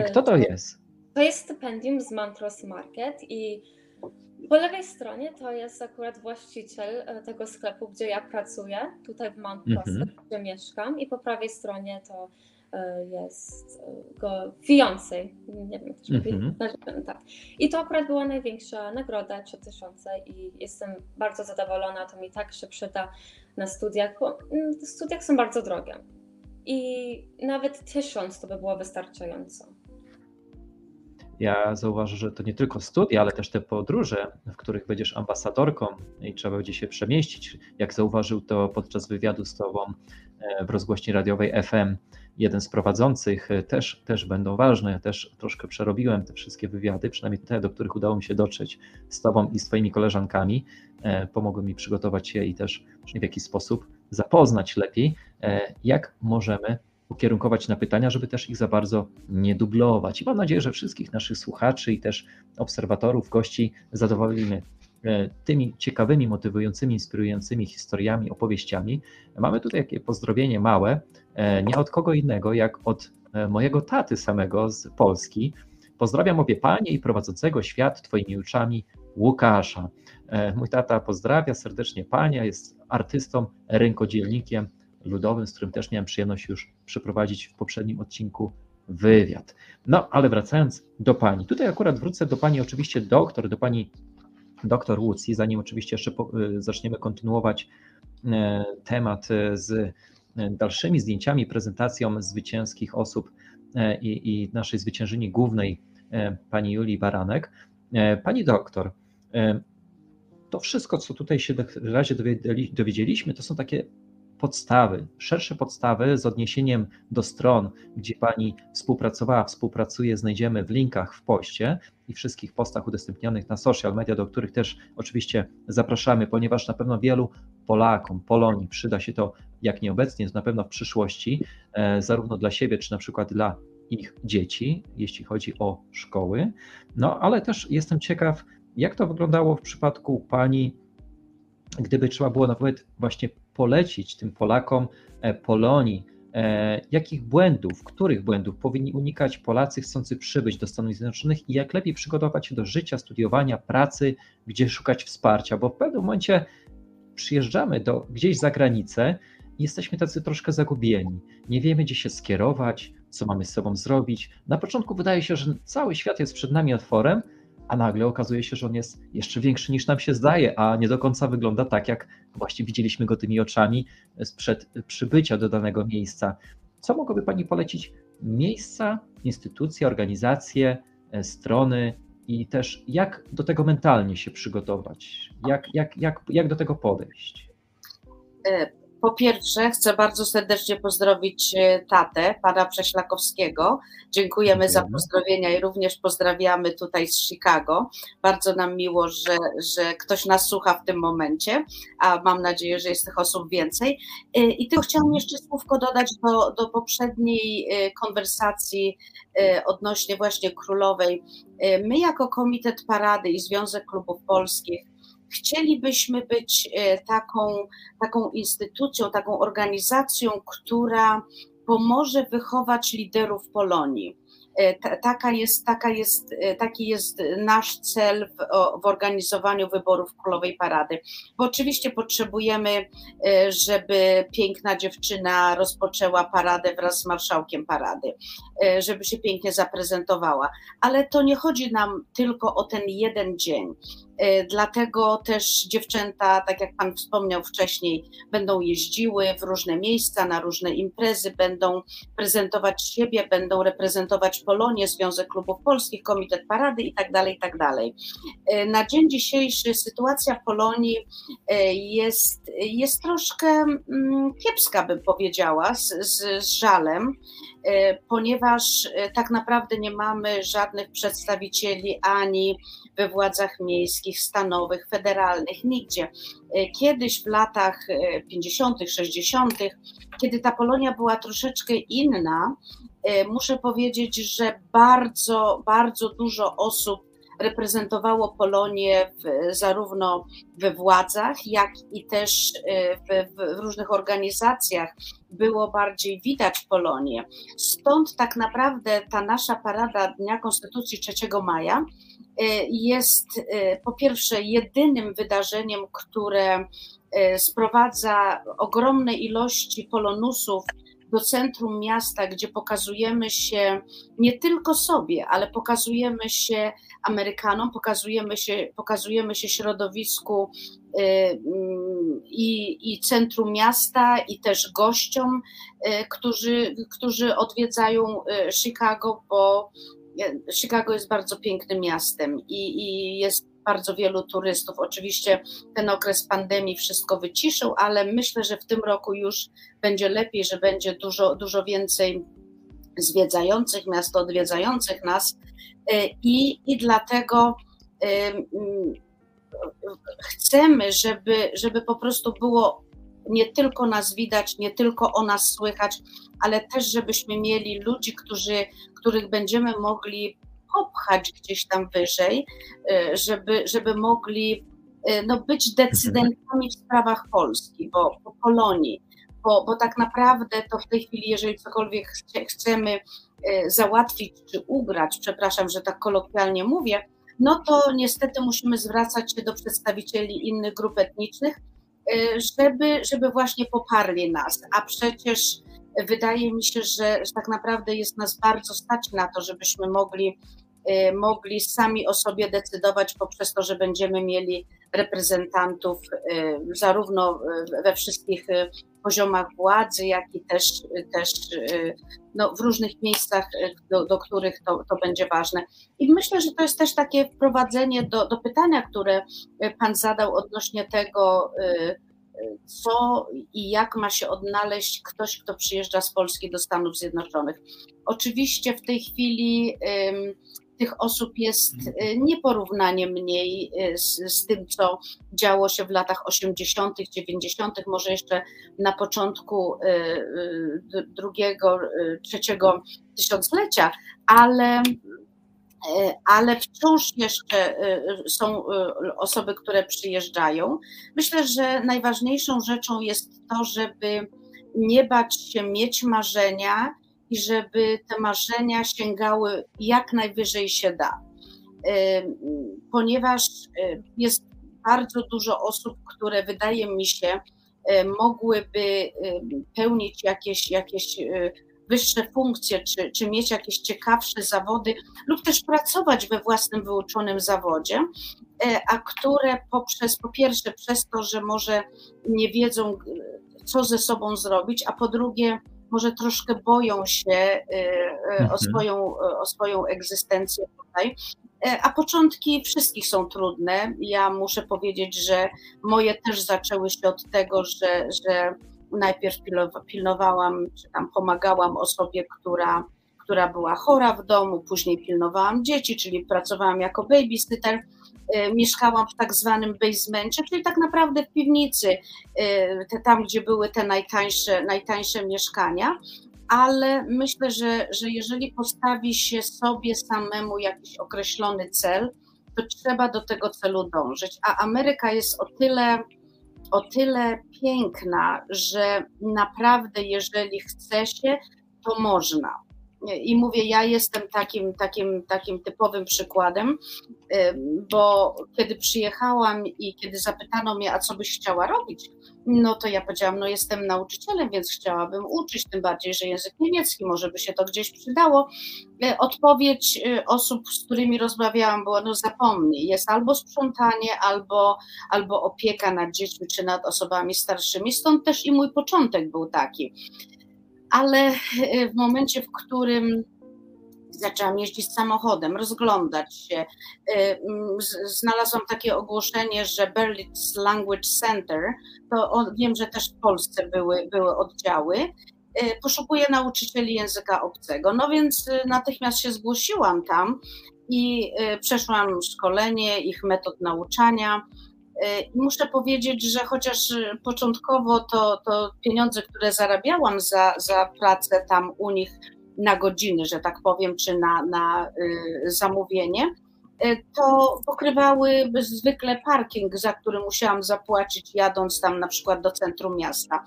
A: I kto to jest?
C: To jest stypendium z Mantros Market i po lewej stronie to jest akurat właściciel e, tego sklepu, gdzie ja pracuję, tutaj w Mantros, mm -hmm. gdzie mieszkam i po prawej stronie to E, jest e, go fiancé, nie wiem, to mm -hmm. tak. I to akurat była największa nagroda, 3000 i jestem bardzo zadowolona, to mi tak się przyda na studiach, bo mm, studiach są bardzo drogie. I nawet 1000 to by było wystarczająco.
A: Ja zauważę, że to nie tylko studia, ale też te podróże, w których będziesz ambasadorką i trzeba będzie się przemieścić. Jak zauważył to podczas wywiadu z Tobą e, w rozgłośni radiowej FM, jeden z prowadzących e, też, też będą ważne. Ja też troszkę przerobiłem te wszystkie wywiady, przynajmniej te, do których udało mi się dotrzeć z Tobą i z Twoimi koleżankami. E, pomogły mi przygotować się i też w jakiś sposób zapoznać lepiej, jak możemy ukierunkować na pytania, żeby też ich za bardzo nie dublować. I mam nadzieję, że wszystkich naszych słuchaczy i też obserwatorów, gości zadowolimy tymi ciekawymi, motywującymi, inspirującymi historiami, opowieściami. Mamy tutaj takie pozdrowienie małe E, nie od kogo innego, jak od e, mojego taty samego z Polski. Pozdrawiam obie panie i prowadzącego świat Twoimi oczami Łukasza. E, mój tata pozdrawia serdecznie pania, jest artystą, rękodzielnikiem ludowym, z którym też miałem przyjemność już przeprowadzić w poprzednim odcinku wywiad. No, ale wracając do pani. Tutaj akurat wrócę do pani, oczywiście doktor, do pani doktor Łucji, zanim oczywiście jeszcze zaczniemy kontynuować temat z dalszymi zdjęciami, prezentacją zwycięskich osób i, i naszej zwyciężyni głównej, pani Julii Baranek. Pani doktor, to wszystko, co tutaj się w razie dowiedzieliśmy, to są takie podstawy, szersze podstawy z odniesieniem do stron, gdzie Pani współpracowała, współpracuje, znajdziemy w linkach w poście i wszystkich postach udostępnionych na social media, do których też oczywiście zapraszamy, ponieważ na pewno wielu Polakom, Polonii przyda się to, jak nieobecnie, to na pewno w przyszłości, e, zarówno dla siebie, czy na przykład dla ich dzieci, jeśli chodzi o szkoły. No ale też jestem ciekaw, jak to wyglądało w przypadku Pani, gdyby trzeba było nawet właśnie polecić tym Polakom e, Polonii, e, jakich błędów, których błędów powinni unikać Polacy chcący przybyć do Stanów Zjednoczonych i jak lepiej przygotować się do życia, studiowania, pracy, gdzie szukać wsparcia, bo w pewnym momencie przyjeżdżamy do, gdzieś za granicę i jesteśmy tacy troszkę zagubieni. Nie wiemy, gdzie się skierować, co mamy z sobą zrobić. Na początku wydaje się, że cały świat jest przed nami otworem, a nagle okazuje się, że on jest jeszcze większy niż nam się zdaje, a nie do końca wygląda tak, jak właśnie widzieliśmy go tymi oczami sprzed przybycia do danego miejsca. Co mogłaby Pani polecić? Miejsca, instytucje, organizacje, e, strony i też jak do tego mentalnie się przygotować? Jak, jak, jak, jak do tego podejść?
B: Po pierwsze, chcę bardzo serdecznie pozdrowić e, tatę, pana Prześlakowskiego. Dziękujemy za pozdrowienia i również pozdrawiamy tutaj z Chicago. Bardzo nam miło, że, że ktoś nas słucha w tym momencie, a mam nadzieję, że jest tych osób więcej. E, I tylko chciałam jeszcze słówko dodać do, do poprzedniej e, konwersacji odnośnie właśnie królowej. My jako Komitet Parady i Związek Klubów Polskich Chcielibyśmy być e, taką, taką instytucją, taką organizacją, która pomoże wychować liderów Polonii. E, taka jest, taka jest, e, taki jest nasz cel w, w, organizowaniu wyborów Królowej Parady. Bo oczywiście potrzebujemy, żeby piękna dziewczyna rozpoczęła paradę wraz z marszałkiem parady, żeby się pięknie zaprezentowała. Ale to nie chodzi nam tylko o ten jeden dzień. E, dlatego też dziewczęta, tak jak Pan wspomniał wcześniej, będą jeździły w różne miejsca, na różne imprezy, będą prezentować siebie, będą reprezentować Polonię, Związek Klubów Polskich, Komitet Parady itd. Tak itd. Tak e, na dzień dzisiejszy sytuacja w Polonii e, jest, jest troszkę mm, kiepska, bym powiedziała, z, z, z żalem ponieważ tak naprawdę nie mamy żadnych przedstawicieli ani we władzach miejskich, stanowych, federalnych, nigdzie. E, kiedyś w latach 50., e, 60., kiedy ta Polonia była troszeczkę inna, e, muszę powiedzieć, że bardzo, bardzo dużo osób reprezentowało Polonię w, zarówno we władzach, jak i też w, w, różnych organizacjach. Było bardziej widać Polonię. Stąd tak naprawdę ta nasza parada Dnia Konstytucji 3 maja E, jest e, po pierwsze jedynym wydarzeniem, które e, sprowadza ogromne ilości polonusów do centrum miasta, gdzie pokazujemy się nie tylko sobie, ale pokazujemy się Amerykanom, pokazujemy się, pokazujemy się środowisku mm, i, i centrum miasta, i też gościom, którzy, którzy odwiedzają Chicago, bo Chicago jest bardzo pięknym miastem i, i jest bardzo wielu turystów. Oczywiście ten okres pandemii wszystko wyciszył, ale myślę, że w tym roku już będzie lepiej, że będzie dużo, dużo więcej zwiedzających miasto, odwiedzających nas e, i, i dlatego chcemy, żeby, żeby po prostu było nie tylko nas widać, nie tylko o nas słychać, ale też żebyśmy mieli ludzi, którzy, których będziemy mogli popchać gdzieś tam wyżej, y, żeby, żeby mogli y, no, być decydentami w sprawach Polski, bo, bo Polonii, bo, bo tak naprawdę to w tej chwili, jeżeli cokolwiek chcemy y, załatwić czy ugrać, przepraszam, że tak kolokwialnie mówię, no to niestety musimy zwracać się do przedstawicieli innych grup etnicznych, żeby, żeby właśnie poparli nas, a przecież wydaje mi się, że, że tak naprawdę jest nas bardzo stać na to, żebyśmy mogli mogli sami o sobie decydować poprzez to, że będziemy mieli reprezentantów zarówno we wszystkich poziomach władzy, jak i też, też no, w różnych miejscach, do, do których to, to będzie ważne. I myślę, że to jest też takie wprowadzenie do, do pytania, które Pan zadał odnośnie tego, co i jak ma się odnaleźć ktoś, kto przyjeżdża z Polski do Stanów Zjednoczonych. Oczywiście w tej chwili tych osób jest y, nieporównanie mniej y, z, z, tym, co działo się w latach 80., 90., może jeszcze na początku y, drugiego, trzeciego tysiąclecia, ale ale wciąż jeszcze są osoby, które przyjeżdżają. Myślę, że najważniejszą rzeczą jest to, żeby nie bać się mieć marzenia i żeby te marzenia sięgały jak najwyżej się da. Ponieważ jest bardzo dużo osób, które wydaje mi się, mogłyby pełnić jakieś, jakieś wyższe funkcje, czy, czy mieć jakieś ciekawsze zawody, lub też pracować we własnym wyuczonym zawodzie, a które poprzez, po pierwsze, przez to, że może nie wiedzą, co ze sobą zrobić, a po drugie, może troszkę boją się y, y, o mhm. swoją, o swoją egzystencję tutaj. E, a początki wszystkich są trudne. Ja muszę powiedzieć, że moje też zaczęły się od tego, że, że najpierw pilnowałam, czy tam pomagałam osobie, która, która była chora w domu, później pilnowałam dzieci, czyli pracowałam jako babysitter E, mieszkałam w tak zwanym basemencie, czyli tak naprawdę w piwnicy, te, tam gdzie były te najtańsze, najtańsze mieszkania, ale myślę, że, że jeżeli postawi się sobie samemu jakiś określony cel, to trzeba do tego celu dążyć. A Ameryka jest o tyle, o tyle piękna, że naprawdę, jeżeli chce się, to można. I mówię, ja jestem takim, takim, takim typowym przykładem, bo kiedy przyjechałam i kiedy zapytano mnie, a co byś chciała robić, no to ja powiedziałam, no jestem nauczycielem, więc chciałabym uczyć, tym bardziej, że język niemiecki, może by się to gdzieś przydało. E, odpowiedź e, osób, z którymi rozmawiałam, była, no zapomnij, jest albo sprzątanie, albo, albo opieka nad dziećmi, czy nad osobami starszymi, stąd też i mój początek był taki ale e, w momencie, w którym zaczęłam jeździć samochodem, rozglądać się. E, znalazłam takie ogłoszenie, że Berlitz Language Center, to wiem, że też w Polsce były, były oddziały, e, poszukuję nauczycieli języka obcego. No więc natychmiast się zgłosiłam tam i przeszłam szkolenie ich metod nauczania. Y, muszę powiedzieć, że chociaż początkowo to, to pieniądze, które zarabiałam za, za pracę tam u nich na godziny, że tak powiem, czy na, na y, zamówienie, y, to pokrywały zwykle parking, za który musiałam zapłacić jadąc tam na przykład do centrum miasta.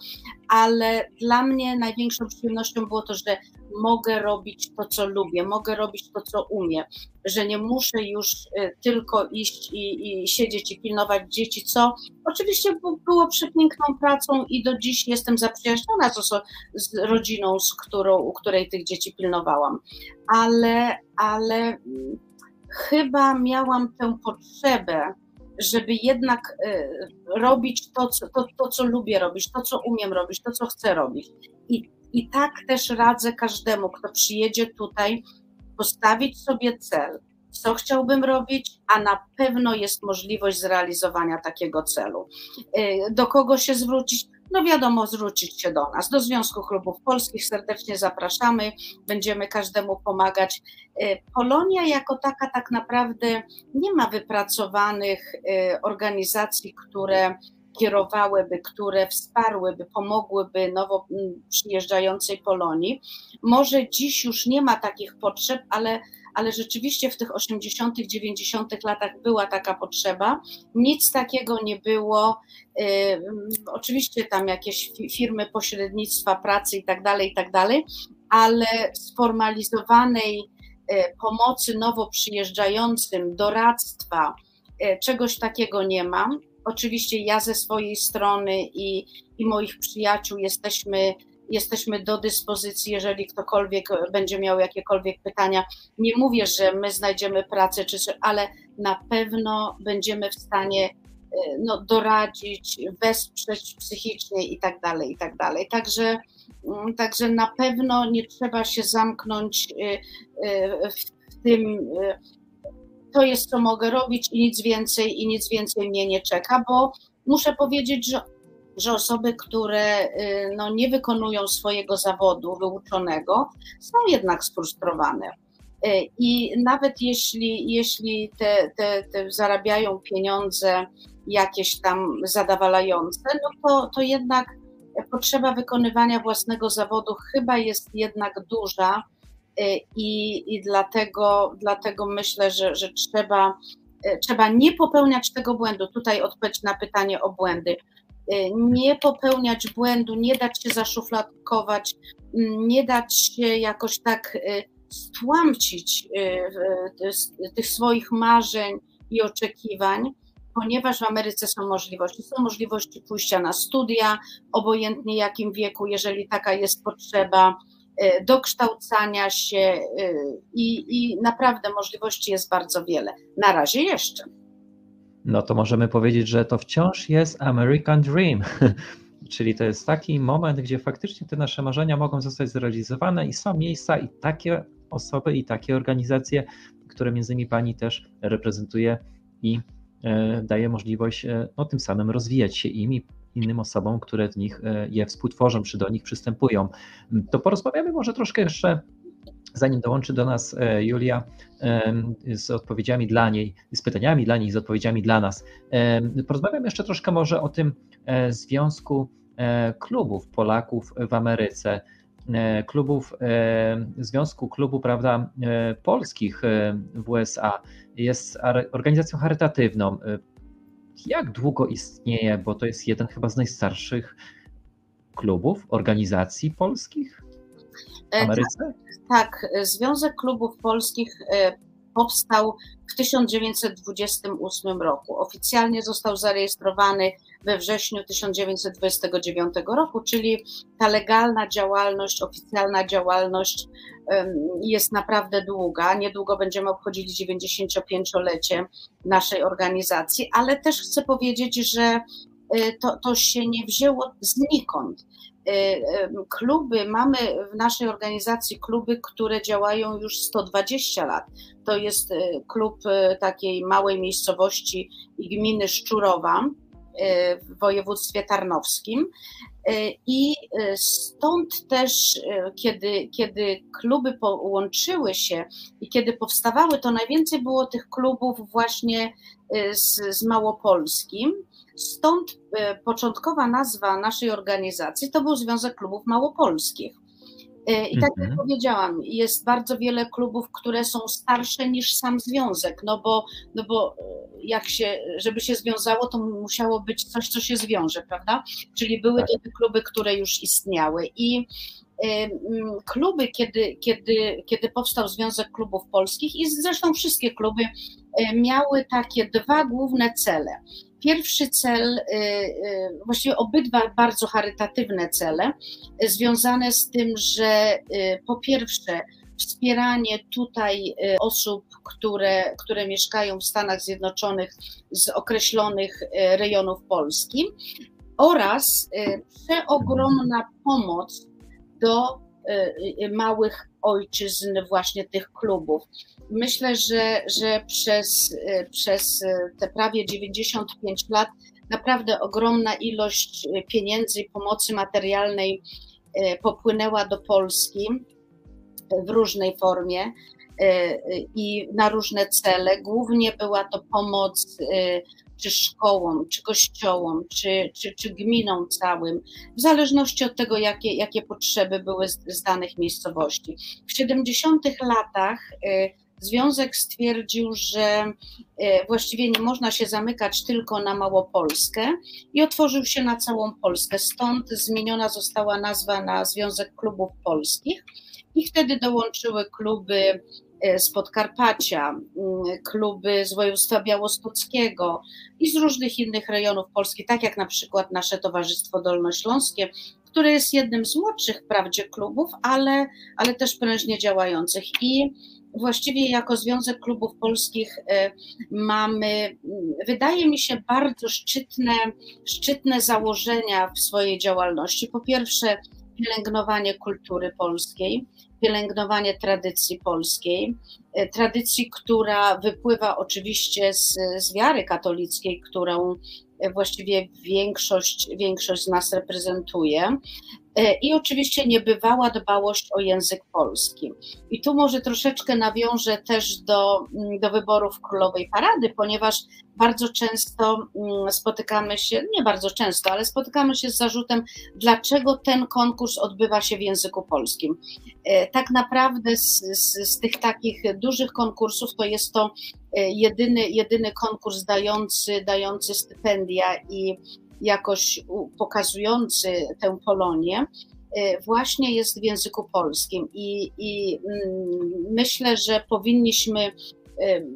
B: Ale dla mnie największą przyjemnością było to, że mogę robić to, co lubię, mogę robić to, co umiem, że nie muszę już y, tylko iść i, i siedzieć i pilnować dzieci, co oczywiście było przepiękną pracą i do dziś jestem zaprzyjaźniona z, z rodziną, z którą, u której tych dzieci pilnowałam, ale, ale mm, chyba miałam tę potrzebę, żeby jednak y, robić to co, to, to, co lubię robić, to, co umiem robić, to, co chcę robić. I i tak też radzę każdemu, kto przyjedzie tutaj, postawić sobie cel, co chciałbym robić, a na pewno jest możliwość zrealizowania takiego celu. Y, do kogo się zwrócić? No wiadomo, zwrócić się do nas, do Związku Klubów Polskich. Serdecznie zapraszamy, będziemy każdemu pomagać. Y, Polonia jako taka tak naprawdę nie ma wypracowanych y, organizacji, które kierowałyby, które wsparłyby, pomogłyby nowo mm, przyjeżdżającej Polonii. Może dziś już nie ma takich potrzeb, ale, ale rzeczywiście w tych 80., 90. latach była taka potrzeba. Nic takiego nie było. Oczywiście tam jakieś firmy pośrednictwa pracy i tak dalej, i tak dalej, ale sformalizowanej y, pomocy nowo przyjeżdżającym, doradztwa, y, czegoś takiego nie mam. Oczywiście ja ze swojej strony i, i moich przyjaciół jesteśmy jesteśmy do dyspozycji, jeżeli ktokolwiek będzie miał jakiekolwiek pytania. Nie mówię, że my znajdziemy pracę, czy, ale na pewno będziemy w stanie no, doradzić, wesprzeć psychicznie i tak dalej, i tak dalej. Także, mm, także na pewno nie trzeba się zamknąć w tym, to jest co mogę robić i nic więcej, i nic więcej mnie nie czeka, bo muszę powiedzieć, że że osoby, które y, no, nie wykonują swojego zawodu wyuczonego, są jednak sfrustrowane. Y, I nawet jeśli, jeśli te, te, te zarabiają pieniądze jakieś tam zadawalające, no to, to jednak potrzeba wykonywania własnego zawodu chyba jest jednak duża i, i dlatego, dlatego myślę, że, że trzeba, trzeba nie popełniać tego błędu. Tutaj odpowiedź na pytanie o błędy. Y, nie popełniać błędu, nie dać się zaszufladkować, mm, nie dać się jakoś tak y, stłamcić y, tych swoich marzeń i oczekiwań, ponieważ w Ameryce są możliwości. Są możliwości pójścia na studia, obojętnie jakim wieku, jeżeli taka jest potrzeba, dokształcania się i, i naprawdę możliwości jest bardzo wiele. Na razie jeszcze
A: no to możemy powiedzieć, że to wciąż jest American Dream. (laughs) Czyli to jest taki moment, gdzie faktycznie te nasze marzenia mogą zostać zrealizowane i są miejsca i takie osoby i takie organizacje, które między innymi pani też reprezentuje i e, daje możliwość e, no, tym samym rozwijać się im i innym osobom, które w nich e, je współtworzą, czy do nich przystępują. To porozmawiamy może troszkę jeszcze zanim dołączy do nas e, Julia z odpowiedziami dla niej, z pytaniami dla niej, z odpowiedziami dla nas, porozmawiam jeszcze troszkę może o tym e, związku klubów Polaków w Ameryce, klubów, Związku Klubu prawda, Polskich w USA. Jest organizacją charytatywną. Jak długo istnieje, bo to jest jeden chyba z najstarszych klubów, organizacji polskich w Ameryce?
B: Tak, Związek Klubów Polskich e, powstał w 1928 roku. Oficjalnie został zarejestrowany we wrześniu 1929 roku, czyli ta legalna działalność, oficjalna działalność jest naprawdę długa. Niedługo będziemy obchodzili 95-lecie naszej organizacji, ale też chcę powiedzieć, że e, to, to się nie wzięło znikąd. Y, kluby, mamy w naszej organizacji kluby, które działają już 120 lat. To jest y, klub takiej małej miejscowości i gminy Szczurowa w województwie tarnowskim. I stąd też, kiedy, kiedy kluby połączyły się i kiedy powstawały, to najwięcej było tych klubów właśnie z, z Małopolskim Stąd e, początkowa nazwa naszej organizacji to był Związek Klubów Małopolskich. E, I tak jak mhm. powiedziałam, jest bardzo wiele klubów, które są starsze niż sam związek, no bo, no bo e, jak się, żeby się związało, to musiało być coś, co się zwiąże, prawda? Czyli były tak. to te kluby, które już istniały. I kluby, kiedy, kiedy, kiedy powstał Związek Klubów Polskich, i zresztą wszystkie kluby miały takie dwa główne cele. Pierwszy cel, y, y, właściwie obydwa bardzo charytatywne cele, związane z tym, że y, po pierwsze wspieranie tutaj osób, które, które mieszkają w Stanach Zjednoczonych z określonych rejonów Polski oraz przeogromna pomoc do małych ojczyzn właśnie tych klubów. Myślę, że, że przez, przez te prawie 95 lat naprawdę ogromna ilość pieniędzy i pomocy materialnej popłynęła do Polski w różnej formie i na różne cele. Głównie była to pomoc czy szkołom, czy kościołom, czy, czy, czy gminom całym, w zależności od tego, jakie, jakie potrzeby były z, z danych miejscowości. W 70 latach y, Związek stwierdził, że y, właściwie nie można się zamykać tylko na Małopolskę i otworzył się na całą Polskę. Stąd zmieniona została nazwa na Związek Klubów Polskich i wtedy dołączyły kluby z Podkarpacia, mm, kluby z województwa białostockiego i z różnych innych rejonów Polski, tak jak na przykład nasze Towarzystwo Dolnośląskie, który jest jednym z młodszych wprawdzie klubów, ale, ale też prężnie działających. I właściwie jako Związek Klubów Polskich e, mamy, wydaje mi się, bardzo szczytne, szczytne założenia w swojej działalności. Po pierwsze, pielęgnowanie kultury polskiej, pielęgnowanie tradycji polskiej, e, tradycji, która wypływa oczywiście z, z wiary katolickiej, którą właściwie większość, większość z nas reprezentuje. E, I oczywiście niebywała dbałość o język polski. I tu może troszeczkę nawiążę też do, mm, do wyborów królowej parady, ponieważ bardzo często mm, spotykamy się, nie bardzo często, ale spotykamy się z zarzutem, dlaczego ten konkurs odbywa się w języku polskim. E, tak naprawdę z, z, z tych takich dużych konkursów to jest to e, jedyny, jedyny konkurs dający, dający stypendia i jakoś pokazujący tę Polonię, y, właśnie jest w języku polskim. I, i mm, myślę, że powinniśmy y,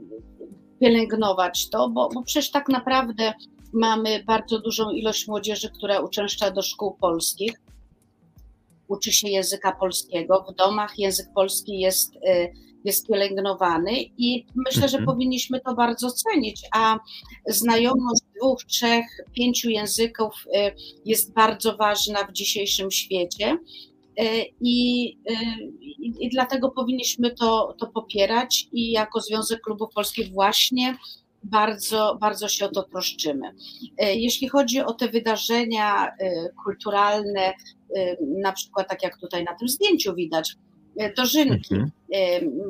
B: pielęgnować to, bo, bo przecież tak naprawdę mamy bardzo dużą ilość młodzieży, która uczęszcza do szkół polskich, uczy się języka polskiego. W domach język polski jest y, jest pielęgnowany i myślę, że mhm. powinniśmy to bardzo cenić, a znajomość dwóch, trzech, pięciu języków y, jest bardzo ważna w dzisiejszym świecie. Y, I, y, i, I, dlatego powinniśmy to, to popierać i jako Związek Klubów Polskich właśnie bardzo, bardzo się o to troszczymy. Jeśli chodzi o te wydarzenia kulturalne, na przykład tak jak tutaj na tym zdjęciu widać, dożynki. Mhm.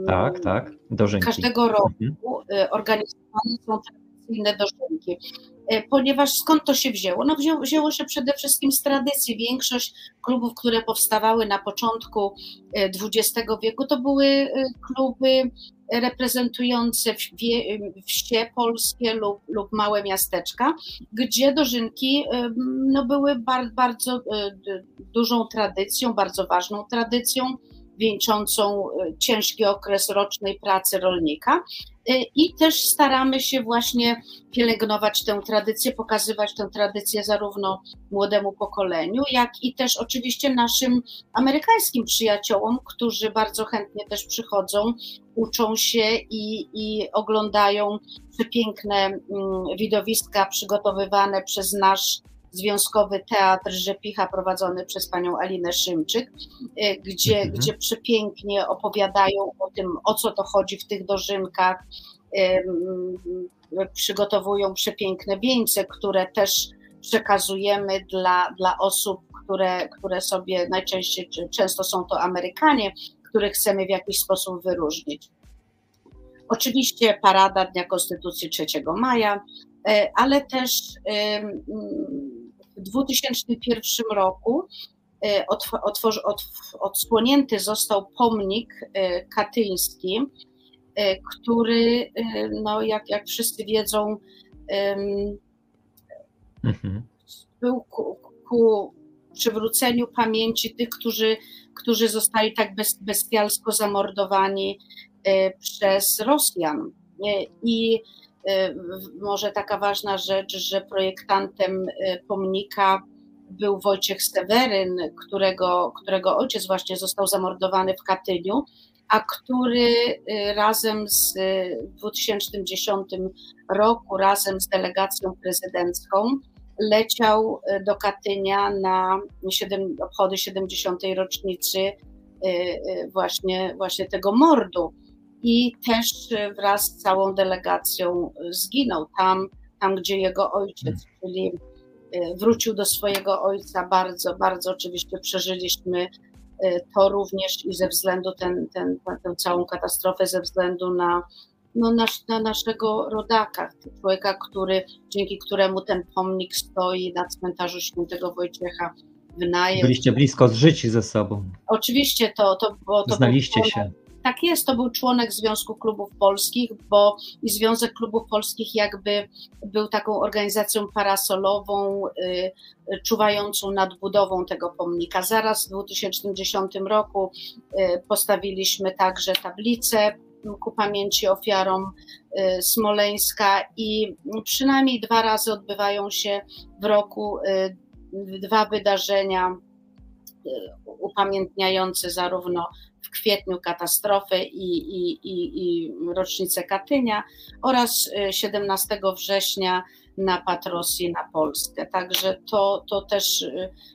A: Tak, tak, dożynki.
B: Każdego roku mhm. E, organizowane są tradycyjne dożynki. E, ponieważ skąd to się wzięło? No wzięło, wzięło się przede wszystkim z tradycji. Większość klubów, które powstawały na początku XX e, wieku, to były kluby reprezentujące wsie polskie lub, lub małe miasteczka, gdzie dożynki no, były bardzo, bardzo dużą tradycją, bardzo ważną tradycją wieńczącą e, ciężki okres rocznej pracy rolnika. E, I też staramy się właśnie pielęgnować tę tradycję, pokazywać tę tradycję zarówno młodemu pokoleniu, jak i też oczywiście naszym amerykańskim przyjaciołom, którzy bardzo chętnie też przychodzą, uczą się i, i oglądają przepiękne mm, widowiska przygotowywane przez nasz Związkowy Teatr Rzepicha prowadzony przez panią Alinę Szymczyk, y, gdzie, mhm. gdzie przepięknie opowiadają o tym, o co to chodzi w tych dożynkach. Przygotowują przepiękne wieńce, które też przekazujemy dla, dla osób, które, które sobie najczęściej, często są to Amerykanie, których chcemy w jakiś sposób wyróżnić. Oczywiście parada Dnia Konstytucji 3 maja, y, ale też w 2001 roku e, odsłonięty został pomnik e, katyński, e, który, no jak, jak wszyscy wiedzą, mhm. był ku, ku, przywróceniu pamięci tych, którzy, którzy zostali tak bez, bestialsko zamordowani przez Rosjan. I może taka ważna rzecz, że projektantem y, pomnika był Wojciech Seweryn, którego, którego ojciec właśnie został zamordowany w Katyniu, a który y, razem z, w 2010 roku, razem z delegacją prezydencką, leciał do Katynia na obchody 70. rocznicy właśnie, właśnie tego mordu i też wraz z całą delegacją zginął tam, tam gdzie jego ojciec, hmm. czyli e, wrócił do swojego ojca. Bardzo, bardzo oczywiście przeżyliśmy e, to również i ze względu ten, ten, tę całą katastrofę, ze względu na, no, na, na naszego rodaka, człowieka, który, dzięki któremu ten pomnik stoi na cmentarzu świętego Wojciecha w Najem.
A: Byliście blisko zżyci ze sobą.
B: Oczywiście to, to, bo to
A: Znaliście się
B: tak jest, to był członek Związku Klubów Polskich, bo i Związek Klubów Polskich jakby był taką organizacją parasolową, y, czuwającą nad budową tego pomnika. Zaraz w 2010 roku y, postawiliśmy także tablicę ku pamięci ofiarom y, Smoleńska i przynajmniej dwa razy odbywają się w roku dwa wydarzenia upamiętniający zarówno kwietniu katastrofy i, i, i, i rocznicę Katynia oraz 17 września napad Rosji na Polskę. Także to, to też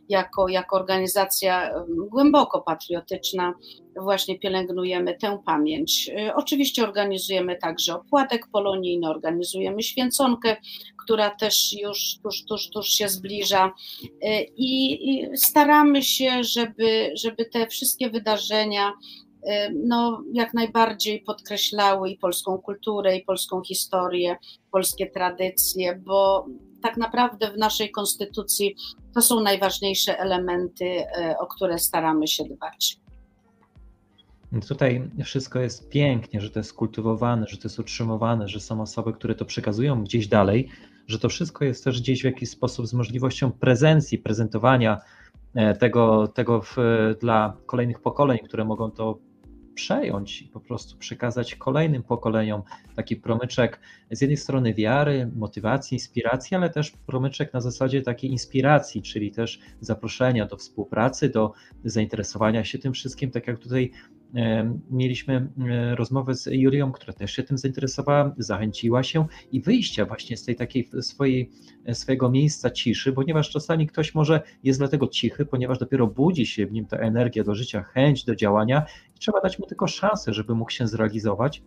B: jako, jako organizacja głęboko patriotyczna właśnie pielęgnujemy tę pamięć. Oczywiście organizujemy także opłatek polonijny, organizujemy święconkę, która też już tuż, tuż, tuż się zbliża i, i staramy się, żeby, żeby te wszystkie wydarzenia no, jak najbardziej podkreślały i polską kulturę, i polską historię, polskie tradycje, bo tak naprawdę w naszej konstytucji to są najważniejsze elementy, e, o które staramy się dbać.
A: Tutaj wszystko jest pięknie, że to jest kultywowane, że to jest utrzymywane, że są osoby, które to przekazują gdzieś dalej, że to wszystko jest też gdzieś w jakiś sposób z możliwością prezencji, prezentowania e, tego, tego w, dla kolejnych pokoleń, które mogą to przejąć i po prostu przekazać kolejnym pokoleniom taki promyczek z jednej strony wiary, motywacji, inspiracji, ale też promyczek na zasadzie takiej inspiracji, czyli też zaproszenia do współpracy, do zainteresowania się tym wszystkim, tak jak tutaj mieliśmy rozmowę z Julią, która też się tym zainteresowała, zachęciła się i wyjścia właśnie z tej takiej swojej, swojego miejsca ciszy, ponieważ czasami ktoś może jest dlatego cichy, ponieważ dopiero budzi się w nim ta energia do życia, chęć do działania trzeba dać mu tylko szansę, żeby mógł się zrealizować.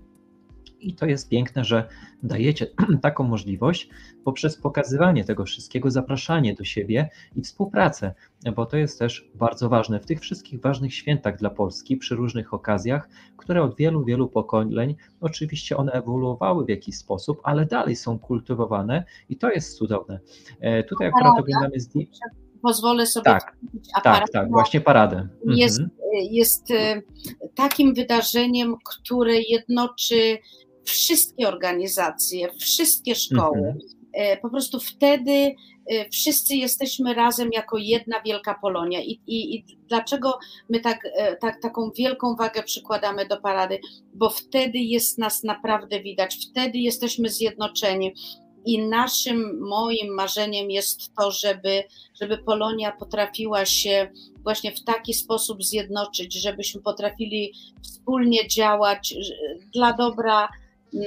A: I to jest piękne, że dajecie (clears throat) taką możliwość poprzez pokazywanie tego wszystkiego, zapraszanie do siebie i współpracę, bo to jest też bardzo ważne w tych wszystkich ważnych świętach dla Polski, przy różnych okazjach, które od wielu, wielu pokoleń, oczywiście one ewoluowały w jakiś sposób, ale dalej są kultywowane i to jest cudowne. E, tutaj akurat oglądamy zdjęcia
B: pozwolę sobie
A: tak, tak, tak, właśnie paradę.
B: Jest, mhm. jest e, takim wydarzeniem, które jednoczy wszystkie organizacje, wszystkie szkoły. Mhm. E, po prostu wtedy e, wszyscy jesteśmy razem jako jedna wielka Polonia. I, i, i dlaczego my tak, e, tak, taką wielką wagę przykładamy do parady? Bo wtedy jest nas naprawdę widać, wtedy jesteśmy zjednoczeni. I naszym, moim marzeniem jest to, żeby, żeby Polonia potrafiła się właśnie w taki sposób zjednoczyć, żebyśmy potrafili wspólnie działać dla dobra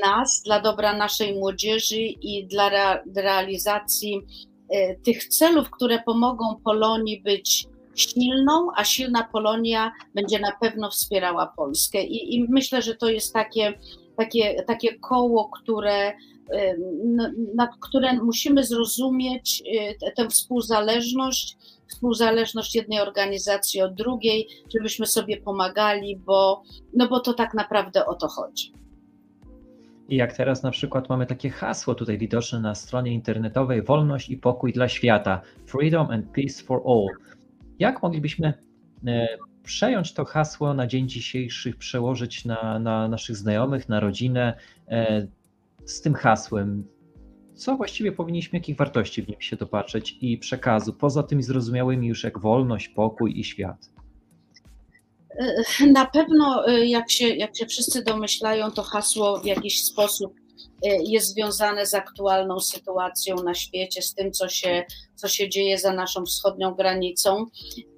B: nas, dla dobra naszej młodzieży i dla realizacji e, tych celów, które pomogą Polonii być silną, a silna Polonia będzie na pewno wspierała Polskę. I, i myślę, że to jest takie, takie, takie koło, które, na które musimy zrozumieć e, tę współzależność, współzależność jednej organizacji od drugiej, żebyśmy sobie pomagali, bo, no bo to tak naprawdę o to chodzi.
A: I jak teraz na przykład mamy takie hasło tutaj widoczne na stronie internetowej wolność i pokój dla świata, freedom and peace for all. Jak moglibyśmy e, przejąć to hasło na dzień dzisiejszy, przełożyć na, na naszych znajomych, na rodzinę e, z tym hasłem? Co właściwie powinniśmy, jakich wartości w nim się dopatrzeć i przekazu, poza tymi zrozumiałymi już jak wolność, pokój i świat?
B: Na pewno, y, jak się, jak się wszyscy domyślają, to hasło w jakiś sposób y, jest związane z aktualną sytuacją na świecie, z tym, co się, co się dzieje za naszą wschodnią granicą.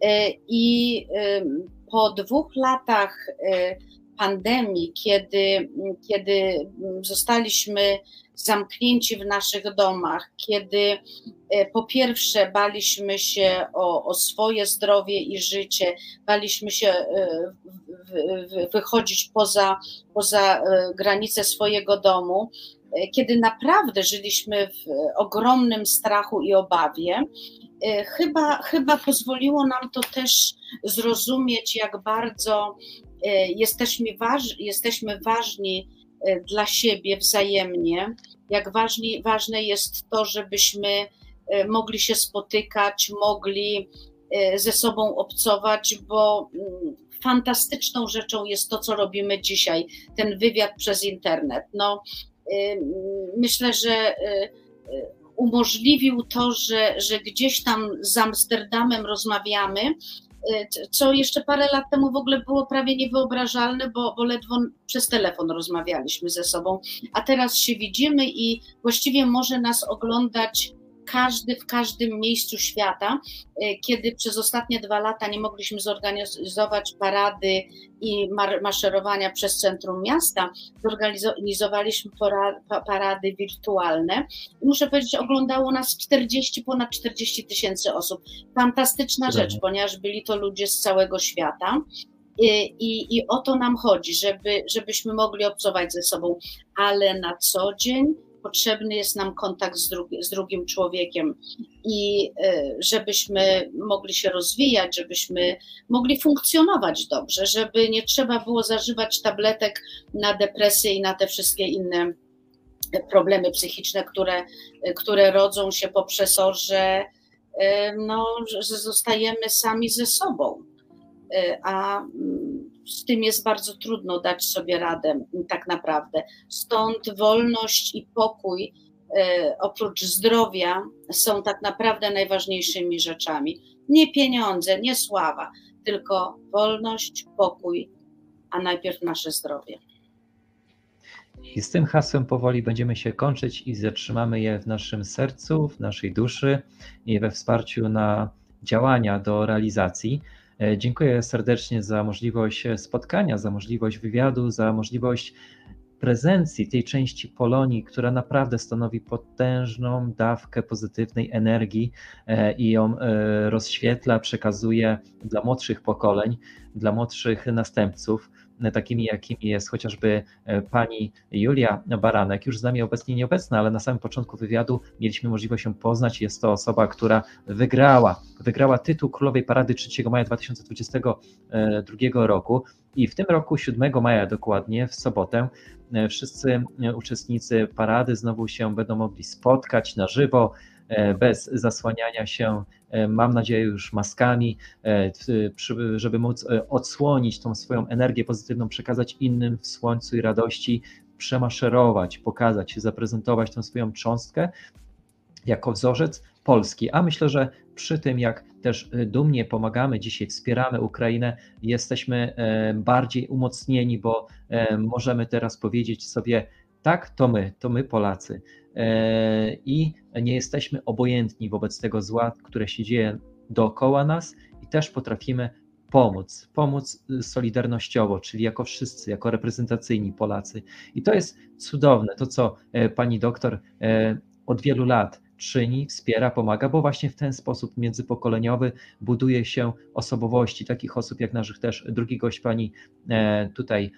B: Y, I po dwóch latach pandemii, kiedy, kiedy zostaliśmy zamknięci w naszych domach, kiedy e, po pierwsze baliśmy się o, o swoje zdrowie i życie, baliśmy się e, wychodzić poza, poza e, granice swojego domu, kiedy naprawdę żyliśmy w ogromnym strachu i obawie, chyba, chyba pozwoliło nam to też zrozumieć, jak bardzo jesteśmy, waż, jesteśmy ważni E, dla siebie wzajemnie, jak ważni, ważne jest to, żebyśmy e, mogli się spotykać, mogli e, ze sobą obcować, bo mm, fantastyczną rzeczą jest to, co robimy dzisiaj, ten wywiad przez internet. No, myślę, że umożliwił to, że, że gdzieś tam z Amsterdamem rozmawiamy, co jeszcze parę lat temu w ogóle było prawie niewyobrażalne, bo, bo ledwo przez telefon rozmawialiśmy ze sobą, a teraz się widzimy i właściwie może nas oglądać każdy w każdym miejscu świata, kiedy przez ostatnie dwa lata nie mogliśmy zorganizować parady i maszerowania przez centrum miasta, zorganizowaliśmy parady wirtualne. I muszę powiedzieć, oglądało nas 40, ponad 40 tysięcy osób. Fantastyczna rzecz, ponieważ byli to ludzie z całego świata. I, i, I o to nam chodzi, żeby, żebyśmy mogli obcować ze sobą, ale na co dzień potrzebny jest nam kontakt z, drugi, z drugim człowiekiem i y, żebyśmy mogli się rozwijać, żebyśmy mogli funkcjonować dobrze, żeby nie trzeba było zażywać tabletek na depresję i na te wszystkie inne problemy psychiczne, które, które rodzą się poprzez to, że, y, no, że zostajemy sami ze sobą. Y, a mm, z tym jest bardzo trudno dać sobie radę, tak naprawdę. Stąd wolność i pokój, y, oprócz zdrowia, są tak naprawdę najważniejszymi rzeczami. Nie pieniądze, nie sława, tylko wolność, pokój, a najpierw nasze zdrowie.
A: I z tym hasłem powoli będziemy się kończyć i zatrzymamy je w naszym sercu, w naszej duszy i we wsparciu na działania do realizacji. E, dziękuję serdecznie za możliwość spotkania, za możliwość wywiadu, za możliwość prezencji tej części Polonii, która naprawdę stanowi potężną dawkę pozytywnej energii e, i ją e, rozświetla, przekazuje dla młodszych pokoleń, dla młodszych następców takimi jakimi jest chociażby e, pani Julia Baranek, już z nami obecnie nieobecna, ale na samym początku wywiadu mieliśmy możliwość ją poznać. Jest to osoba, która wygrała, wygrała tytuł Królowej Parady 3 maja 2022 roku. I w tym roku 7 maja dokładnie, w sobotę, e, wszyscy uczestnicy parady znowu się będą mogli spotkać na żywo, E, bez zasłaniania się, e, mam nadzieję, już maskami, e, żeby móc odsłonić tą swoją energię pozytywną, przekazać innym w słońcu i radości, przemaszerować, pokazać, zaprezentować tą swoją cząstkę jako wzorzec Polski. A myślę, że przy tym, jak też dumnie pomagamy dzisiaj, wspieramy Ukrainę, jesteśmy bardziej umocnieni, bo możemy teraz powiedzieć sobie, tak, to my, to my Polacy. E, I nie jesteśmy obojętni wobec tego zła, które się dzieje dookoła nas i też potrafimy pomóc, pomóc solidarnościowo, czyli jako wszyscy, jako reprezentacyjni Polacy. I to jest cudowne, to co e, pani doktor e, od wielu lat czyni, wspiera, pomaga, bo właśnie w ten sposób międzypokoleniowy buduje się osobowości takich osób jak naszych też drugi gość pani tutaj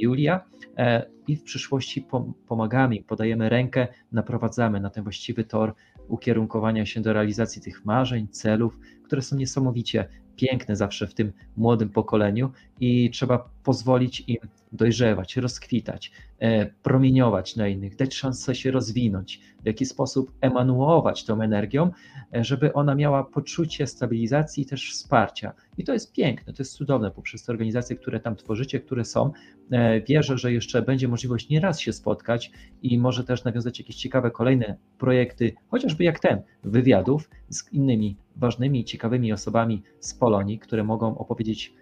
A: Julia e, i w przyszłości pomagamy, podajemy rękę, naprowadzamy na ten właściwy tor ukierunkowania się do realizacji tych marzeń, celów, które są niesamowicie piękne zawsze w tym młodym pokoleniu i trzeba pozwolić im dojrzewać, rozkwitać, e, promieniować na innych, dać szansę się rozwinąć, w jaki sposób emanuować tą energią, e, żeby ona miała poczucie stabilizacji i też wsparcia. I to jest piękne, to jest cudowne poprzez te organizacje, które tam tworzycie, które są. E, wierzę, że jeszcze będzie możliwość nieraz się spotkać i może też nawiązać jakieś ciekawe kolejne projekty, chociażby jak ten, wywiadów z innymi ważnymi, ciekawymi osobami z Polonii, które mogą opowiedzieć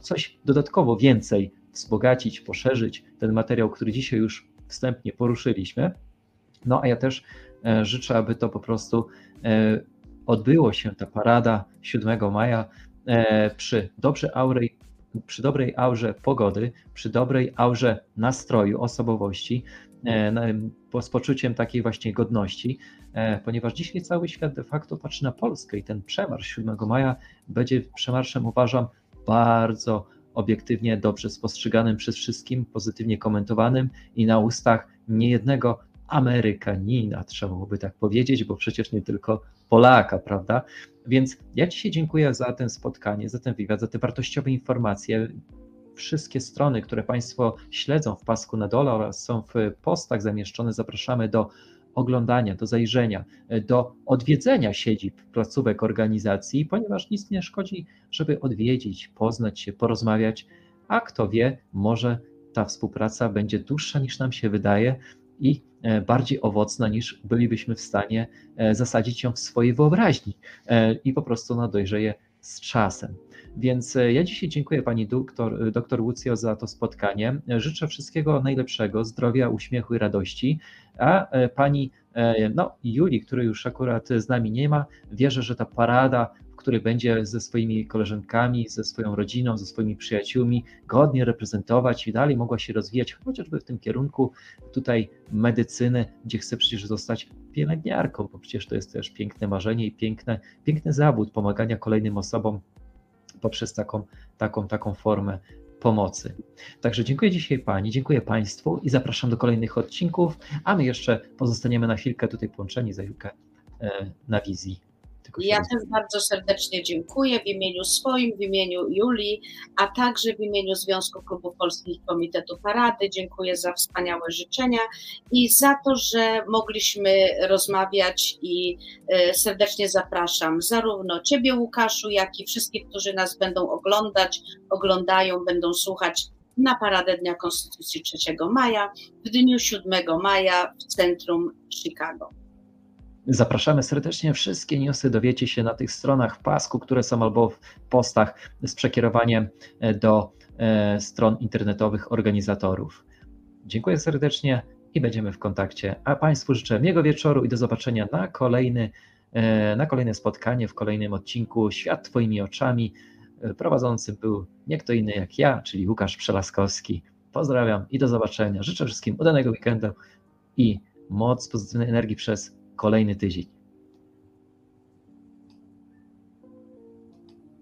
A: coś dodatkowo więcej wzbogacić, poszerzyć ten materiał, który dzisiaj już wstępnie poruszyliśmy. No a ja też e, życzę, aby to po prostu e, odbyło się, ta parada 7 maja e, przy dobrej aurej, przy dobrej aurze pogody, przy dobrej aurze nastroju, osobowości, z poczuciem takiej właśnie godności, ponieważ dzisiaj cały świat de facto patrzy na Polskę i ten przemarsz 7 maja będzie przemarszem, uważam, bardzo obiektywnie dobrze spostrzeganym przez wszystkim, pozytywnie komentowanym i na ustach niejednego Amerykanina, trzeba byłoby tak powiedzieć, bo przecież nie tylko Polaka, prawda? Więc ja dzisiaj dziękuję za ten spotkanie, za ten wywiad, za te wartościowe informacje. Wszystkie strony, które Państwo śledzą w pasku na dole oraz są w postach zamieszczone, zapraszamy do oglądania, do zajrzenia, e, do odwiedzenia siedzib placówek organizacji, ponieważ nic nie szkodzi, żeby odwiedzić, poznać się, porozmawiać, a kto wie, może ta współpraca będzie dłuższa niż nam się wydaje i e, bardziej owocna niż bylibyśmy w stanie e, zasadzić ją w swojej wyobraźni i po prostu ona dojrzeje z czasem. Więc ja dzisiaj dziękuję Pani doktor, doktor Łucjo za to spotkanie. Życzę wszystkiego najlepszego, zdrowia, uśmiechu i radości a e, pani no Julii, który już akurat z nami nie ma, wierzę, że ta parada który będzie ze swoimi koleżankami, ze swoją rodziną, ze swoimi przyjaciółmi godnie reprezentować i dalej mogła się rozwijać, chociażby w tym kierunku tutaj medycyny, gdzie chce przecież zostać pielęgniarką, bo przecież to jest też piękne marzenie i piękne, piękny zawód pomagania kolejnym osobom poprzez taką, taką, taką formę pomocy. Także dziękuję dzisiaj Pani, dziękuję Państwu i zapraszam do kolejnych odcinków, a my jeszcze pozostaniemy na chwilkę tutaj połączeni za chwilkę e, na wizji
B: ja też bardzo serdecznie dziękuję w imieniu swoim, w imieniu Julii, a także w imieniu Związku Klubów Polskich Komitetu Parady. Dziękuję za wspaniałe życzenia i za to, że mogliśmy rozmawiać i e, serdecznie zapraszam zarówno Ciebie, Łukaszu, jak i wszystkich, którzy nas będą oglądać, oglądają, będą słuchać na Paradę Dnia Konstytucji 3 maja, w dniu 7 maja w centrum Chicago.
A: Zapraszamy serdecznie. Wszystkie newsy dowiecie się na tych stronach w pasku, które są albo w postach z przekierowaniem e, do e, stron internetowych organizatorów. Dziękuję serdecznie i będziemy w kontakcie. A Państwu życzę miłego wieczoru i do zobaczenia na kolejny, e, na kolejne spotkanie w kolejnym odcinku Świat Twoimi oczami. Prowadzącym był nie kto inny jak ja, czyli Łukasz Przelaskowski. Pozdrawiam i do zobaczenia. Życzę wszystkim udanego weekendu i moc pozytywnej energii przez kolejny tydzień.